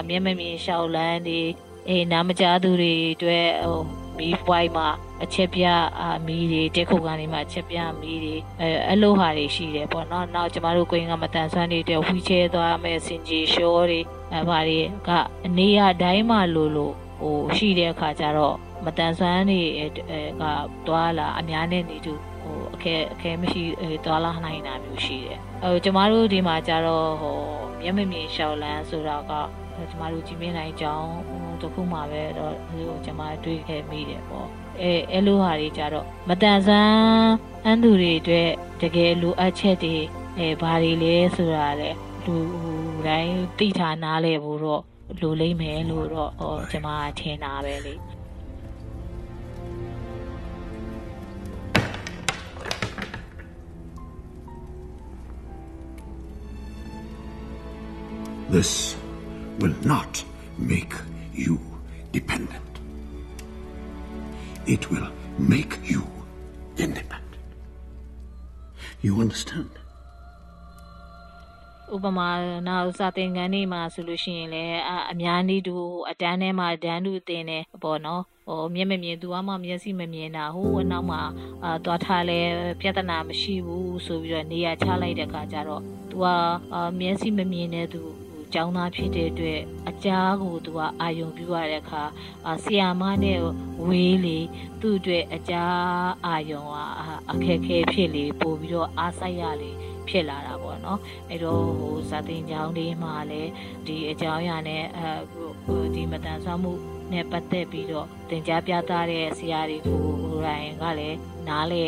မျက်မမြင်ရှောက်လန်းတွေ အေးနားမကြားသူတွေအတွက်ဟိုမီးပွိုင်းမှာအချက်ပြအမီးတွေတက်ခုကနေမှအချက်ပြမီးတွေအဲအဲ့လိုဟာတွေရှိတယ်ပေါ့နော်နောက်ကျမတို့ကိုင်းကမတန်ဆွမ်းနေတဲ့ဝီချဲသွားမယ်စင်ကြီးရှောတွေအဲဘာတွေကနေရာတိုင်းမှာလို့လို့ဟိုရှိတဲ့အခါကျတော့မတန်ဆွမ်းနေအဲကသွားလာအများနဲ့နေတူဟိုအခဲအခဲမရှိသွားလာနိုင်တာမျိုးရှိတယ်အဲကျမတို့ဒီမှာကျတော့ဟိုမျက်မမြင်ရှောက်လန်းဆိုတော့က ကျမတို့ကြည်မင်းနိုင်ကြောင်းတခုမှပဲတော့ဟိုကျမတွေးခဲ့မိတယ်ပေါ့အဲအဲ့လိုဟာတွေကြတော့မတန်ဆန်းအန်းသူတွေအတွက်တကယ်လိုအပ်ချက်တွေအဲဘာတွေလဲဆိုတာလေလူတိုင်းသိထားနားလဲဖို့တော့လိုလိမ့်မယ်လို့တော့ဟောကျမထင်တာပဲလေ This will not make you dependent. It will make you independent. You understand? ဥပမာနောက်စာသင်ခန်းတွေမှာဆိုလို့ရှိရင်လည်းအများနည်းတူအတန်းထဲမှာဒန်းတူတင်တယ်ပေါ့နော်ဟိုမျက်မမြင်သူကမှမျက်စိမမြင်တာဟိုအနောက်မှာအာသွားထားလဲပြဿနာမရှိဘူးဆိုပြီးတော့နေရာချလိုက်တဲ့အခါကျတော့ तू ကမျက်စိမမြင်တဲ့သူ ကျောင်းသားဖြစ်တဲ့အတွက်အကြားကိုသူကအာယုံပြုရတဲ့အခါဆီယာမနဲ့ဝေးလေသူ့အတွက်အကြားအာယုံကအခက်ခဲဖြစ်လေပို့ပြီးတော့အားစိုက်ရလေဖြစ်လာတာပေါ့နော်အဲ့တော့ဟိုဇာတင်ကျောင်းလေးမှာလည်းဒီအကြောင်းအရာနဲ့အဲဒီမတန်ဆွမ်းမှု နဲ့ပတ်သက်ပြီးတော့သင်ကြားပြသတဲ့ဆရာတွေကိုရိုင်းကလည်းနားလေ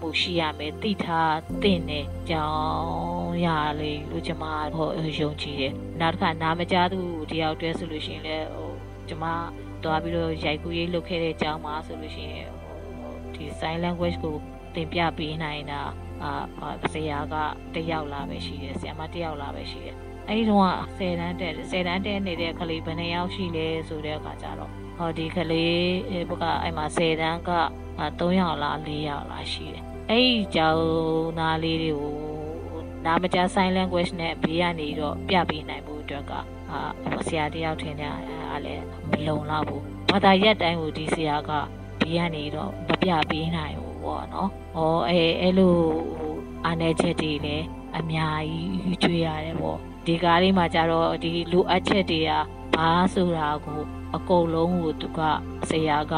မှုရှိရမယ်သိထားသင့်တဲ့ကြောင်းရလေလို့ကျွန်မဟိုယုံကြည်တယ်နောက်တစ်ခါနားမကြားသူတယောက်တည်းဆိုလို့ရှိရင်လည်းဟိုကျွန်မသွားပြီးတော့ရိုက်ကူးရေးလုပ်ခဲ့တဲ့ကြောင်းမှာဆိုလို့ရှိရင်ဒီ sign language ကိုသင်ပြပေးနိုင်တာအာဆရာကတယောက်လာပဲရှိတယ်ဆရာမတယောက်လာပဲရှိတယ် အဲ့ဒီတော့10တန်းတက်10တန်းတက်နေတဲ့ကလေးဘယ်နှယောက်ရှိလဲဆိုတဲ့အခါကျတော့ဟောဒီကလေးဘကအဲ့မှာ10တန်းက3ယောက်လား4ယောက်လားရှိတယ်အဲ့ဒီကျောင်းသားလေးတွေကိုနာမကျ sign language နဲ့ဘေးကနေတော့ပြပေးနိုင်ဖို့အတွက်ကအာဆရာတယောက်ထင်တယ်အားလည်းမလုံလောက်ဘူးဘာသာရက်တိုင်းကိုဒီဆရာကဘေးကနေတော့မပြပေးနိုင်ဘူးပေါ့နော်။ဟောအဲအဲ့လိုအာနယ်ချက်တွေလည်းအများကြီးကျွေးရတယ်ပေါ့ ဒီကားလေးမှာကျတော့ဒီလိုအပ်ချက်တွေကဘာဆိုတာကိုအကုန်လုံးကိုသူကဆရာက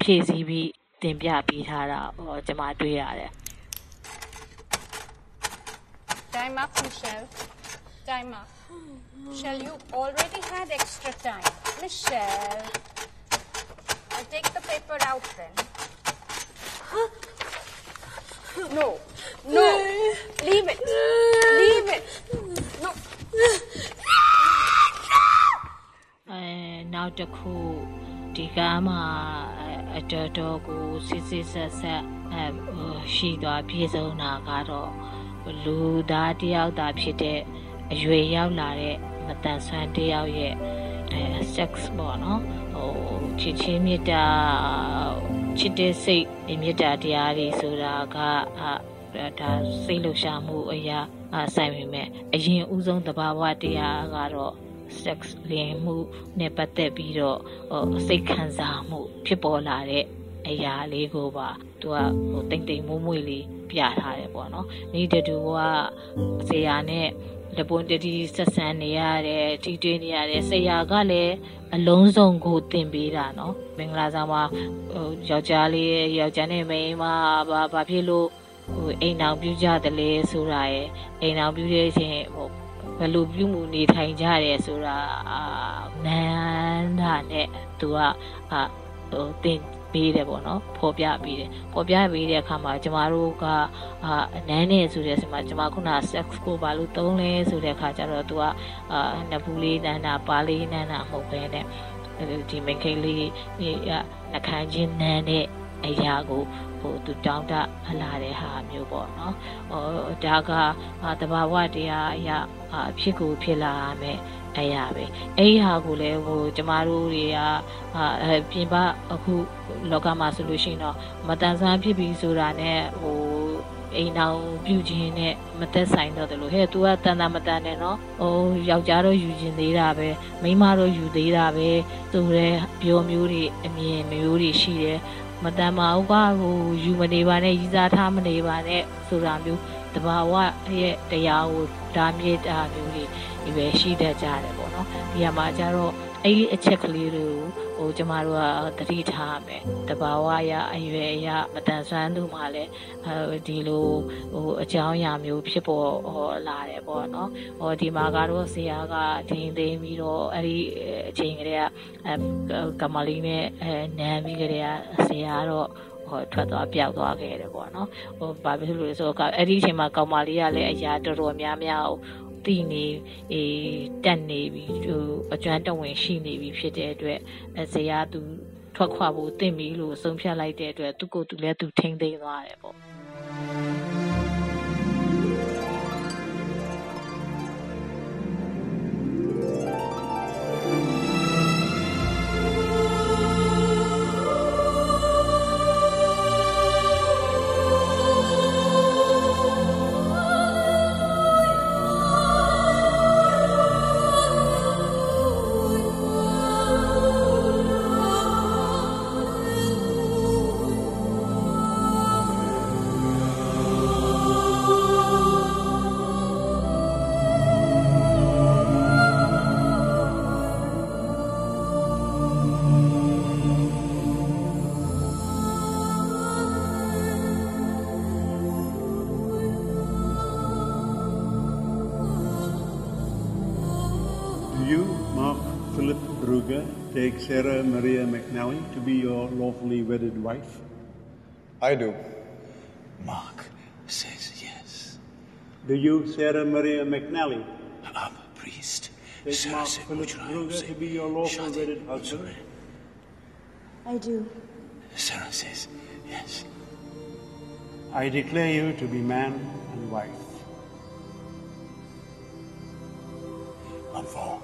ဖြည့်ဆည်းပြီးတင်ပြပေးထားတာကျွန်မတွေ့ရတယ် Time up, Michelle. Time up. Michelle, you already had extra time. Michelle. I'll take the paper out then. No. No. Leave it. Leave it. No. အဲနောက်တစ်ခုဒီကားမှာအတော်တော်ကိုစစ်စစ်ဆက်ဆက်အဲရှိသွားပြေဆုံးတာကတော့လူသားတယောက်သာဖြစ်တဲ့အရွယ်ရောက်လာတဲ့မတန်ဆွမ်းတယောက်ရဲ့အဲ sex ပေါ့နော်ဟိုချစ်ချင်းမေတ္တာ ချစ်တဲ့စိတ်မေတ္တာတရားတွေဆိုတာကဒါစိတ်လှုပ်ရှားမှုအရာဆိုင်ပေမဲ့အရင်ဦးဆုံးသဘာဝတရားကတော့ sex လင်မှုနဲ့ပတ်သက်ပြီးတော့စိတ်ခံစားမှု ဖြစ်ပေါ်လာတဲ့အရာလေးကိုပါသူကဟိုတိမ်တိမ်မွမွေလေးပြထားတယ်ပေါ့နော်နေတတူကဆရာနဲ့ လပွန်တတိဆက်ဆံနေရတယ်တီးတွင်းနေရတယ်ဆရာကလည်းအလုံးစုံကိုတင်ပေးတာနော်မင်္ဂလာဆောင်မှာဟိုယောက်ျားလေးယောက်ျားနဲ့မိန်းမဘာဘာဖြစ်လို့ဟိုအိမ်အောင်ပြုကြတယ်လေဆိုတာရယ်အိမ်အောင်ပြုတဲ့ချင်းဟိုဘယ်လိုပြုမှုနေထိုင်ကြတယ်ဆိုတာအာနန်းတာနဲ့သူကအာဟိုတင် ပေးတယ်ပေါ့နော်ဖော်ပြပေးတယ်ဖော်ပြပေးတဲ့အခါမှာကျမတို့ကအာနန်းနေဆိုတဲ့ဆင်မှာကျမခုန sex ကိုဘာလို့သုံးလဲဆိုတဲ့အခါကျတော့သူကအာနဘူးလေးနန်းတာပါလေးနန်းတာမဟုတ်ပဲနဲ့ဒီမိန်ခိလေးနှခမ်းချင်းနန်းတဲ့အရာကိုဟိုသူတောင်းတအလာတဲ့ဟာမျိုးပေါ့နော်ဟိုဒါကတဘာဝတရားအရာဖြစ်ကိုဖြစ်လာမယ် အရာပဲအဲ့ဒီဟာကိုလည်းဟိုကျမတို့တွေကပြင်ပအခုလောကမှာဆိုလို့ရှိရင်တော့မတန်ဆန်းဖြစ်ပြီဆိုတာနဲ့ဟိုအိမ်အောင်ပြုခြင်းနဲ့မသက်ဆိုင်တော့တယ်လို့ဟဲ့ तू ကတန်တာမတန်နဲ့နော်ဟိုယောက်ျားတော့ယူခြင်းသေးတာပဲမိန်းမတော့ယူသေးတာပဲသူတဲ့ပြောမျိုးတွေအမြင်မျိုးတွေရှိတယ်မတန်ပါဘူးကဟိုယူမနေပါနဲ့ရည်စားထားမနေပါနဲ့ဆိုတာမျိုးတဘာဝရဲ့တရားကိုဓာမြေတာမျိုးတွေ ဒီပဲရှိတတ်ကြတယ်ပေါ့နော်ဒီမှာကျတော့အဲ့ဒီအချက်ကလေးတွေကိုဟိုကျမတို့ကတတိထားမယ်တဘာဝရအရွယ်ရမတန်ဆွမ်းသူမှလည်းအဲဒီလိုဟိုအကြောင်းအရာမျိုးဖြစ်ပေါ်ဟောလာတယ်ပေါ့နော်ဟောဒီမှာကတော့ဆရာကဒင်းသိမ်းပြီးတော့အဲ့ဒီအချိန်ကလေးကကမလီနဲ့အဲနမ်းပြီးကလေးကဆရာကတော့ဟိုထွက်သွားပျောက်သွားခဲ့တယ်ပေါ့နော်ဟိုဘာဖြစ်လို့လဲဆိုတော့အဲ့ဒီအချိန်မှာကောင်မလေးကလည်းအရာတော်တော်များများ တည်နေအေးတက်နေပြီဟိုအကျွမ်းတဝင်ရှိနေပြီဖြစ်တဲ့အတွက်ဇေယျသူထွက်ခွာဖို့တင့်ပြီလို့ဆုံးဖြတ်လိုက်တဲ့အတွက်သူကိုယ်သူလည်းသူထိမ့်သိမ်းသွားတယ်ပေါ့ Sarah Maria McNally to be your lawfully wedded wife? I do. Mark says yes. Do you, Sarah Maria McNally, I'm a priest. take Sarah Mark said, Philip "Would you like Brugger to be your lawful wedded husband? I do. Sarah says yes. I declare you to be man and wife. Manfo,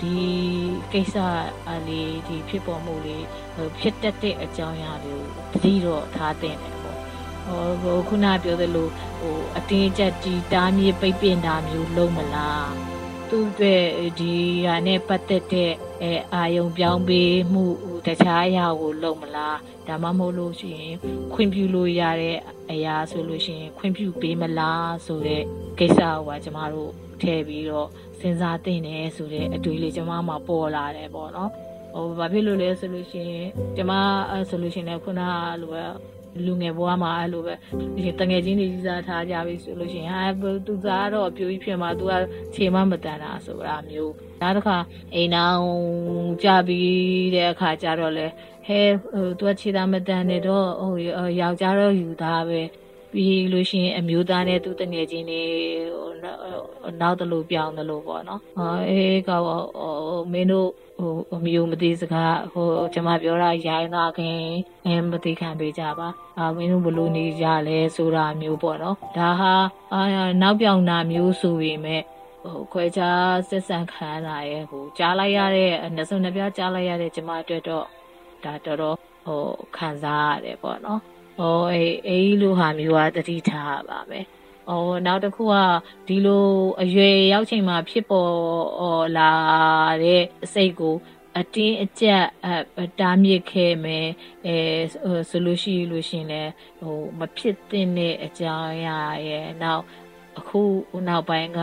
ဒီကိစ္စအလေးဒီဖြစ်ပေါ်မှုလေးဖြစ်တတ်တဲ့အကြောင်းအရာတွေကိုတတိတော့ထားတင်တယ်ပေါ့ဟိုဟိုခုနပြောသလိုဟိုအတင်းအကျပ်တီတားမြေပိတ်ပင်တာမျိုးလုံးမလားသူ့အတွက်ဒီဟာနဲ့ပတ်သက်တဲ့အဲအာယုံပြောင်းပေးမှုတခြားအရာကိုလုံးမလားဒါမှမဟုတ်လို့ရှိရင်ခွင့်ပြုလို့ရတဲ့အရာဆိုလို့ရှိရင်ခွင့်ပြုပေးမလားဆိုတဲ့ကိစ္စကကျမတို့ ထည့်ပြီးတော့စဉ်းစားသင့်တယ်ဆိုတဲ့အတွေ့လေးကျမမှပေါ်လာတယ်ပေါ့နော်ဟိုဘာဖြစ်လို့လဲဆိုလို့ရှိရင်ကျမအဲဆိုလို့ရှိရင်ခုနကလိုပဲလူငယ်ဘဝမှာအဲ့လိုပဲဒီတငယ်ချင်းတွေကြီးစားထားကြပြီဆိုလို့ရှိရင်ဟာသူစားတော့အပြိုကြီးဖြစ်မှာသူကခြေမမတန်တာဆိုတာမျိုးနောက်တစ်ခါအိမ်အောင်ကြပြီးတဲ့အခါကျတော့လေဟဲဟိုသူကခြေသားမတန်နေတော့ဟိုယောက်ျားတော့ယူသားပဲ ပြီးလို့ရှိရင်အမျိုးသားနဲ့သူတငယ်ချင်းတွေနောက်တလို့ပြောင်းတလို့ပေါ့နော်အေးကောမင်းတို့ဟိုအမျိုးမသိစကားဟိုကျွန်မပြောတာရိုင်းသားခင်အဲမသိခံပေးကြပါအာမင်းတို့ဘလို့နေကြလဲဆိုတာမျိုးပေါ့နော်ဒါဟာအာနောက်ပြောင်တာမျိုးဆိုပေမဲ့ဟိုခွဲခြားဆက်ဆံခံရတာရဲ့ဟိုကြားလိုက်ရတဲ့နှစုံနှပြကြားလိုက်ရတဲ့ကျွန်မအတွက်တော့ဒါတော်တော်ဟိုခံစားရတယ်ပေါ့နော် ဟိုအေးအေးလိုဟာမျိုးကတတိထားပါမယ်။အော်နောက်တစ်ခုကဒီလိုအရွယ်ရောက်ချိန်မှာဖြစ်ပေါ်လာတဲ့စိတ်ကိုအတင်းအကျပ်အတားမြစ်ခဲ့မယ်အဲဆိုလို့ရှိလို့ရှင်လဲဟိုမဖြစ်သင့်တဲ့အကြောင်းအရာရဲ့နောက်အခုနောက်ပိုင်းက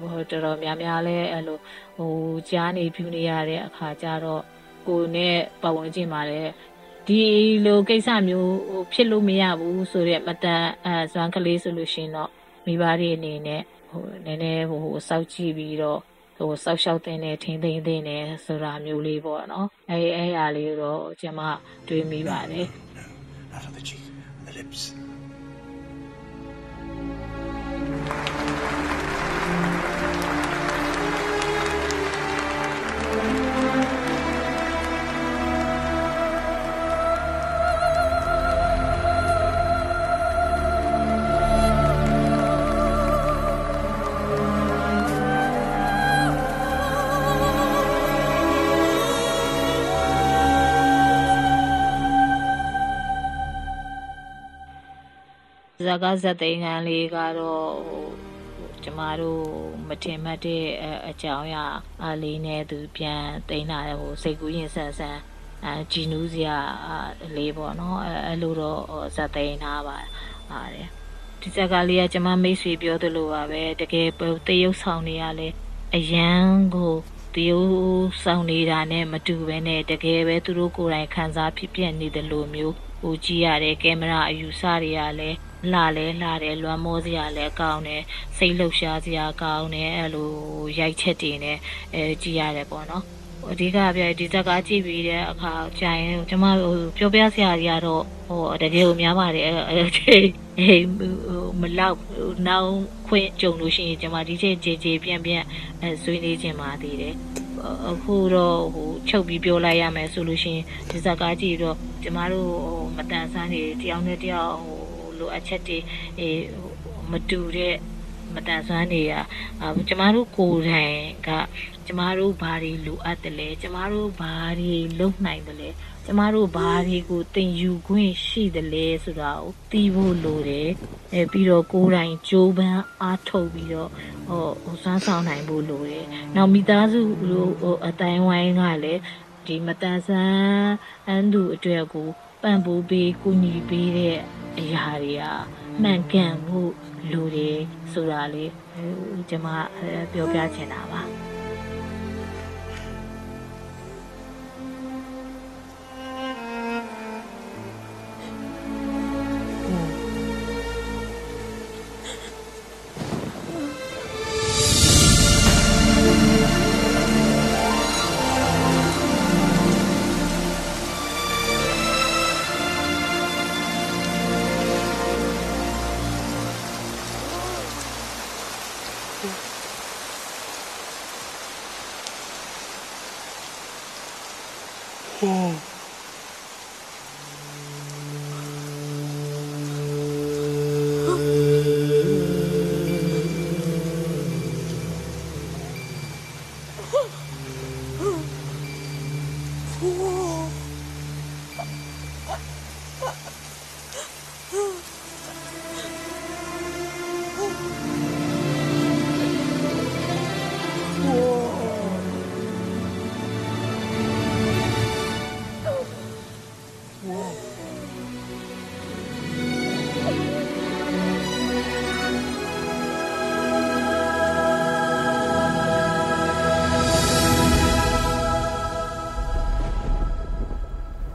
ဟိုတော်တော်များများလဲအဲ့လိုဟိုကြားနေဖြူနေရတဲ့အခါကျတော့ကိုနဲ့ပတ်ဝန်းကျင်မှာလည်း ဒီလိုကိစ္စမျိုးဟိုဖြစ်လို့မရဘူးဆိုတော့မတန်အဲဇွမ်းကလေးဆိုလို့ရှိရင်တော့မိဘတွေအနေနဲ့ဟိုနည်းနည်းဟိုစောက်ကြည့်ပြီးတော့ဟိုစောက်ရှောက်တဲ့နဲ့ထင်းသိမ့်တဲ့နဲ့ဆိုတာမျိုးလေးပေါ့နော်အဲအဲအားလေးတော့ကျွန်မတွေးမိပါတယ် Out of the cheek, the lips. ဇာကဇက်သိန်းကန်းလေးကတော့ဟိုကျမတို့မထင်မှတ်တဲ့အကြောင်းအရာအလေးနဲ့သူပြန်သိမ်းလာတဲ့ဟိုစိတ်ကူးရင်ဆန်ဆန်အဲဂျီနူးစရာလေးပေါ့နော်အဲအဲ့လိုတော့ဇက်သိန်းထားပါပါတယ်ဒီဇက်ကလေးကကျမမိတ်ဆွေပြောသလိုပါပဲတကယ်တရုပ်ဆောင်နေရလဲအရန်ကိုတရုပ်ဆောင်နေတာနဲ့မတူဘဲနဲ့တကယ်ပဲသူတို့ကိုယ်တိုင်ခံစားဖြစ်ပြနေတယ်လို့မျိုးဟိုကြည့်ရတဲ့ကင်မရာအယူဆတွေကလည်း လှလဲလှတယ်လွမ်းမောစရာလည်းကောင်းတယ်စိတ်လှုပ်ရှားစရာကောင်းတယ်အဲ့လိုရိုက်ချက်တွေနဲ့အဲကြည့်ရတယ်ပေါ့နော်အဓိကပြဒီဇက်ကားကြည့်ပြီးတဲ့အခါကြာရင်ကျမဟိုပြောပြစရာကြီးကတော့ဟိုတကယ်ကိုများပါတယ်အဲ့ချိန်ဟိမလောက်နောက်ခွင့်ကြုံလို့ရှိရင်ကျမဒီချိန်ကြေကြေပြန့်ပြန့်အဲဆွေးနွေးခြင်းပါသေးတယ်အခုတော့ဟိုချုပ်ပြီးပြောလိုက်ရမယ်ဆိုလို့ရှိရင်ဒီဇက်ကားကြည့်တော့ကျမတို့ဟိုမတန်ဆန်းနေတယောက်နဲ့တယောက်ဟို လိုအပ်ချက်တွေအေးမတူတဲ့မတန်ဆွမ်းတွေကကျမတို့ကိုယ်တိုင်ကကျမတို့ဘာတွေလိုအပ်တယ်လဲကျမတို့ဘာတွေလုပ်နိုင်တယ်လဲကျမတို့ဘာတွေကိုသင်ယူခွင့်ရှိတယ်လဲဆိုတာကိုသိဖို့လိုတယ်အဲပြီးတော့ကိုယ်တိုင်ကြိုးပမ်းအားထုတ်ပြီးတော့ဟိုဟိုစွမ်းဆောင်နိုင်ဖို့လိုတယ်နောက်မိသားစုလိုဟိုအတိုင်းဝိုင်းကလည်းဒီမတန်ဆန်းအန်သူအတွက်ကို ပံ့ပိုးပေးကူညီပေးတဲ့အရာတွေကမှန်ကန်မှုလိုတယ်ဆိုတာလေးကျွန်မပြောပြချင်တာပါ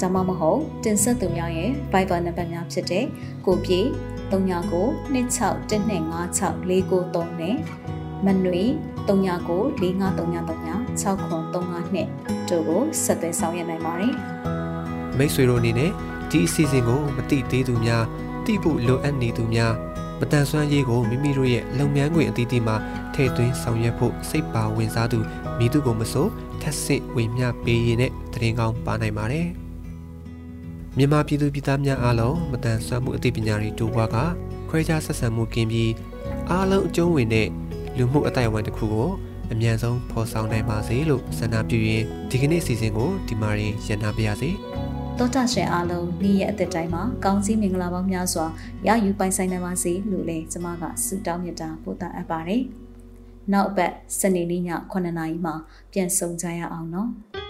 ဒါမှမဟုတ်တင်ဆက်သူများရဲ့ Viber နံပါတ်များဖြစ်တဲ့ကိုပြေ39 261256နဲ့မနွေ39 4533 6935တို့ကိုဆက်သွယ်ဆောင်ရွက်နိုင်ပါတယ်။မိတ်ဆွေတို့အနေနဲ့ဒီအစီအစဉ်ကိုမတိသေးသူများတိဖို့လိုအပ်နေသူများမတန်ဆွမ်းရေးကိုမိမိတို့ရဲ့လုပ်ငန်းခွင်အသီးသီးမှာထည့်သွင်းဆောင်ရွက်ဖို့စိတ်ပါဝင်စားသူမိသူကိုမဆိုထက်ဆင့်ဝေမျှပေးရတဲ့တရင်ကောင်းပါနိုင်ပါတယ်။ မြန်မာပြည်သူပြည်သားများအားလုံးမတန်ဆွမ်းမှုအသိပညာတွေတိုးပွားကခွဲခြားဆက်ဆံမှုကင်းပြီးအားလုံးအကျုံးဝင်တဲ့လူမှုအတိုင်းအဝန်တစ်ခုကိုအမြန်ဆုံးဖော်ဆောင်နိုင်ပါစေလို့ဆန္ဒပြုရင်းဒီကနေ့အစီအစဉ်ကိုဒီမှာရင်ရန်နာပါရစေ။တောတာရှင်အားလုံးနေ့ရက်အသက်တိုင်းမှာကောင်းစည်းမင်္ဂလာပေါင်းများစွာရယူပိုင်ဆိုင်နိုင်ပါစေလို့လည်းကျွန်မကဆုတောင်းမြတ်တာပို့တာအပ်ပါတယ်။နောက်အပတ်စနေနေ့ည9:00နာရီမှာပြန်ဆုံကြရအောင်နော်။